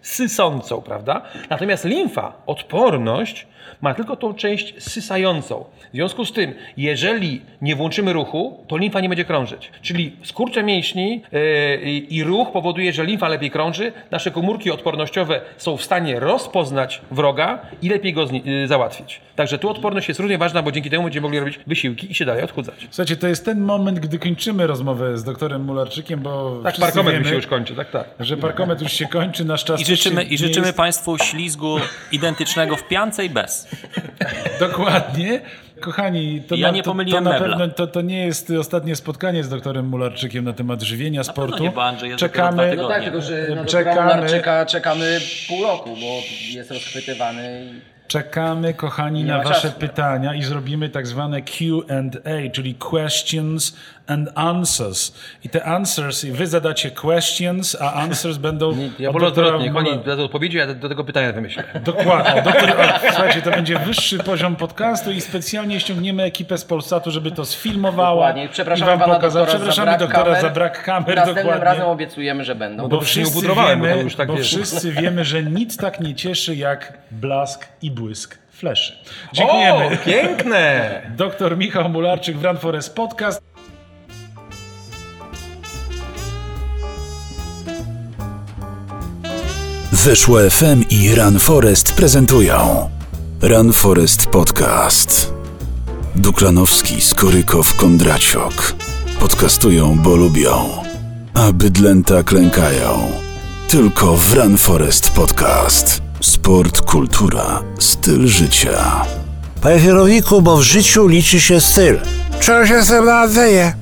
sysącą, prawda? Natomiast limfa, odporność, ma tylko tą część sysającą. W związku z tym, jeżeli nie włączymy ruchu, to limfa nie będzie krążyć. Czyli skurcze mięśni yy, i- ruch powoduje, że limfa lepiej krąży, nasze komórki odpornościowe są w stanie rozpoznać wroga i lepiej go yy, załatwić. Także tu odporność jest równie ważna, bo dzięki temu będziemy mogli robić wysiłki i się dalej odchudzać. Słuchajcie, to jest ten moment, gdy kończymy rozmowę z doktorem Mularczykiem, bo Tak, mi wiemy, się już kończy, tak, tak. że parkometr już się kończy, nasz czas I życzymy, I życzymy jest... Państwu ślizgu identycznego w piance i bez. Dokładnie. Kochani, to, Ja na, nie to, to na pewno to, to nie jest ostatnie spotkanie z doktorem Mularczykiem na temat żywienia, sportu. nie, bo Andrzej jest Czekamy, No tak, tylko że na doktora Czekamy. Mularczyka czekamy pół roku, bo jest rozchwytywany i Czekamy, kochani, Nie na Wasze czasu. pytania i zrobimy tak zwane QA, czyli questions and answers. I te answers, i Wy zadacie questions, a answers będą. Ja wolę odwrotnie, oni dadzą odpowiedzi, ja do tego pytania wymyślę. Dokładnie. Doktor, słuchajcie, to będzie wyższy poziom podcastu i specjalnie ściągniemy ekipę z Polsatu, żeby to sfilmowała. Dokładnie. i wam pokazała. Przepraszamy za doktora kamer. za brak kamer. Następnym dokładnie. razem obiecujemy, że będą. No Bo nie wszyscy, bo wiemy, już tak bo wszyscy wiemy, że nic tak nie cieszy jak blask i błysk fleszy. Dziękujemy. O, piękne! Doktor Michał Mularczyk w Run Forest Podcast. Weszło FM i Run Forest prezentują Run Forest Podcast. Duklanowski, Skorykow, Kondraciok. Podcastują, bo lubią. A bydlęta klękają. Tylko w Run Forest Podcast. Sport, kultura, styl życia. Panie kierowniku, bo w życiu liczy się styl. Czego się ze mną dzieje?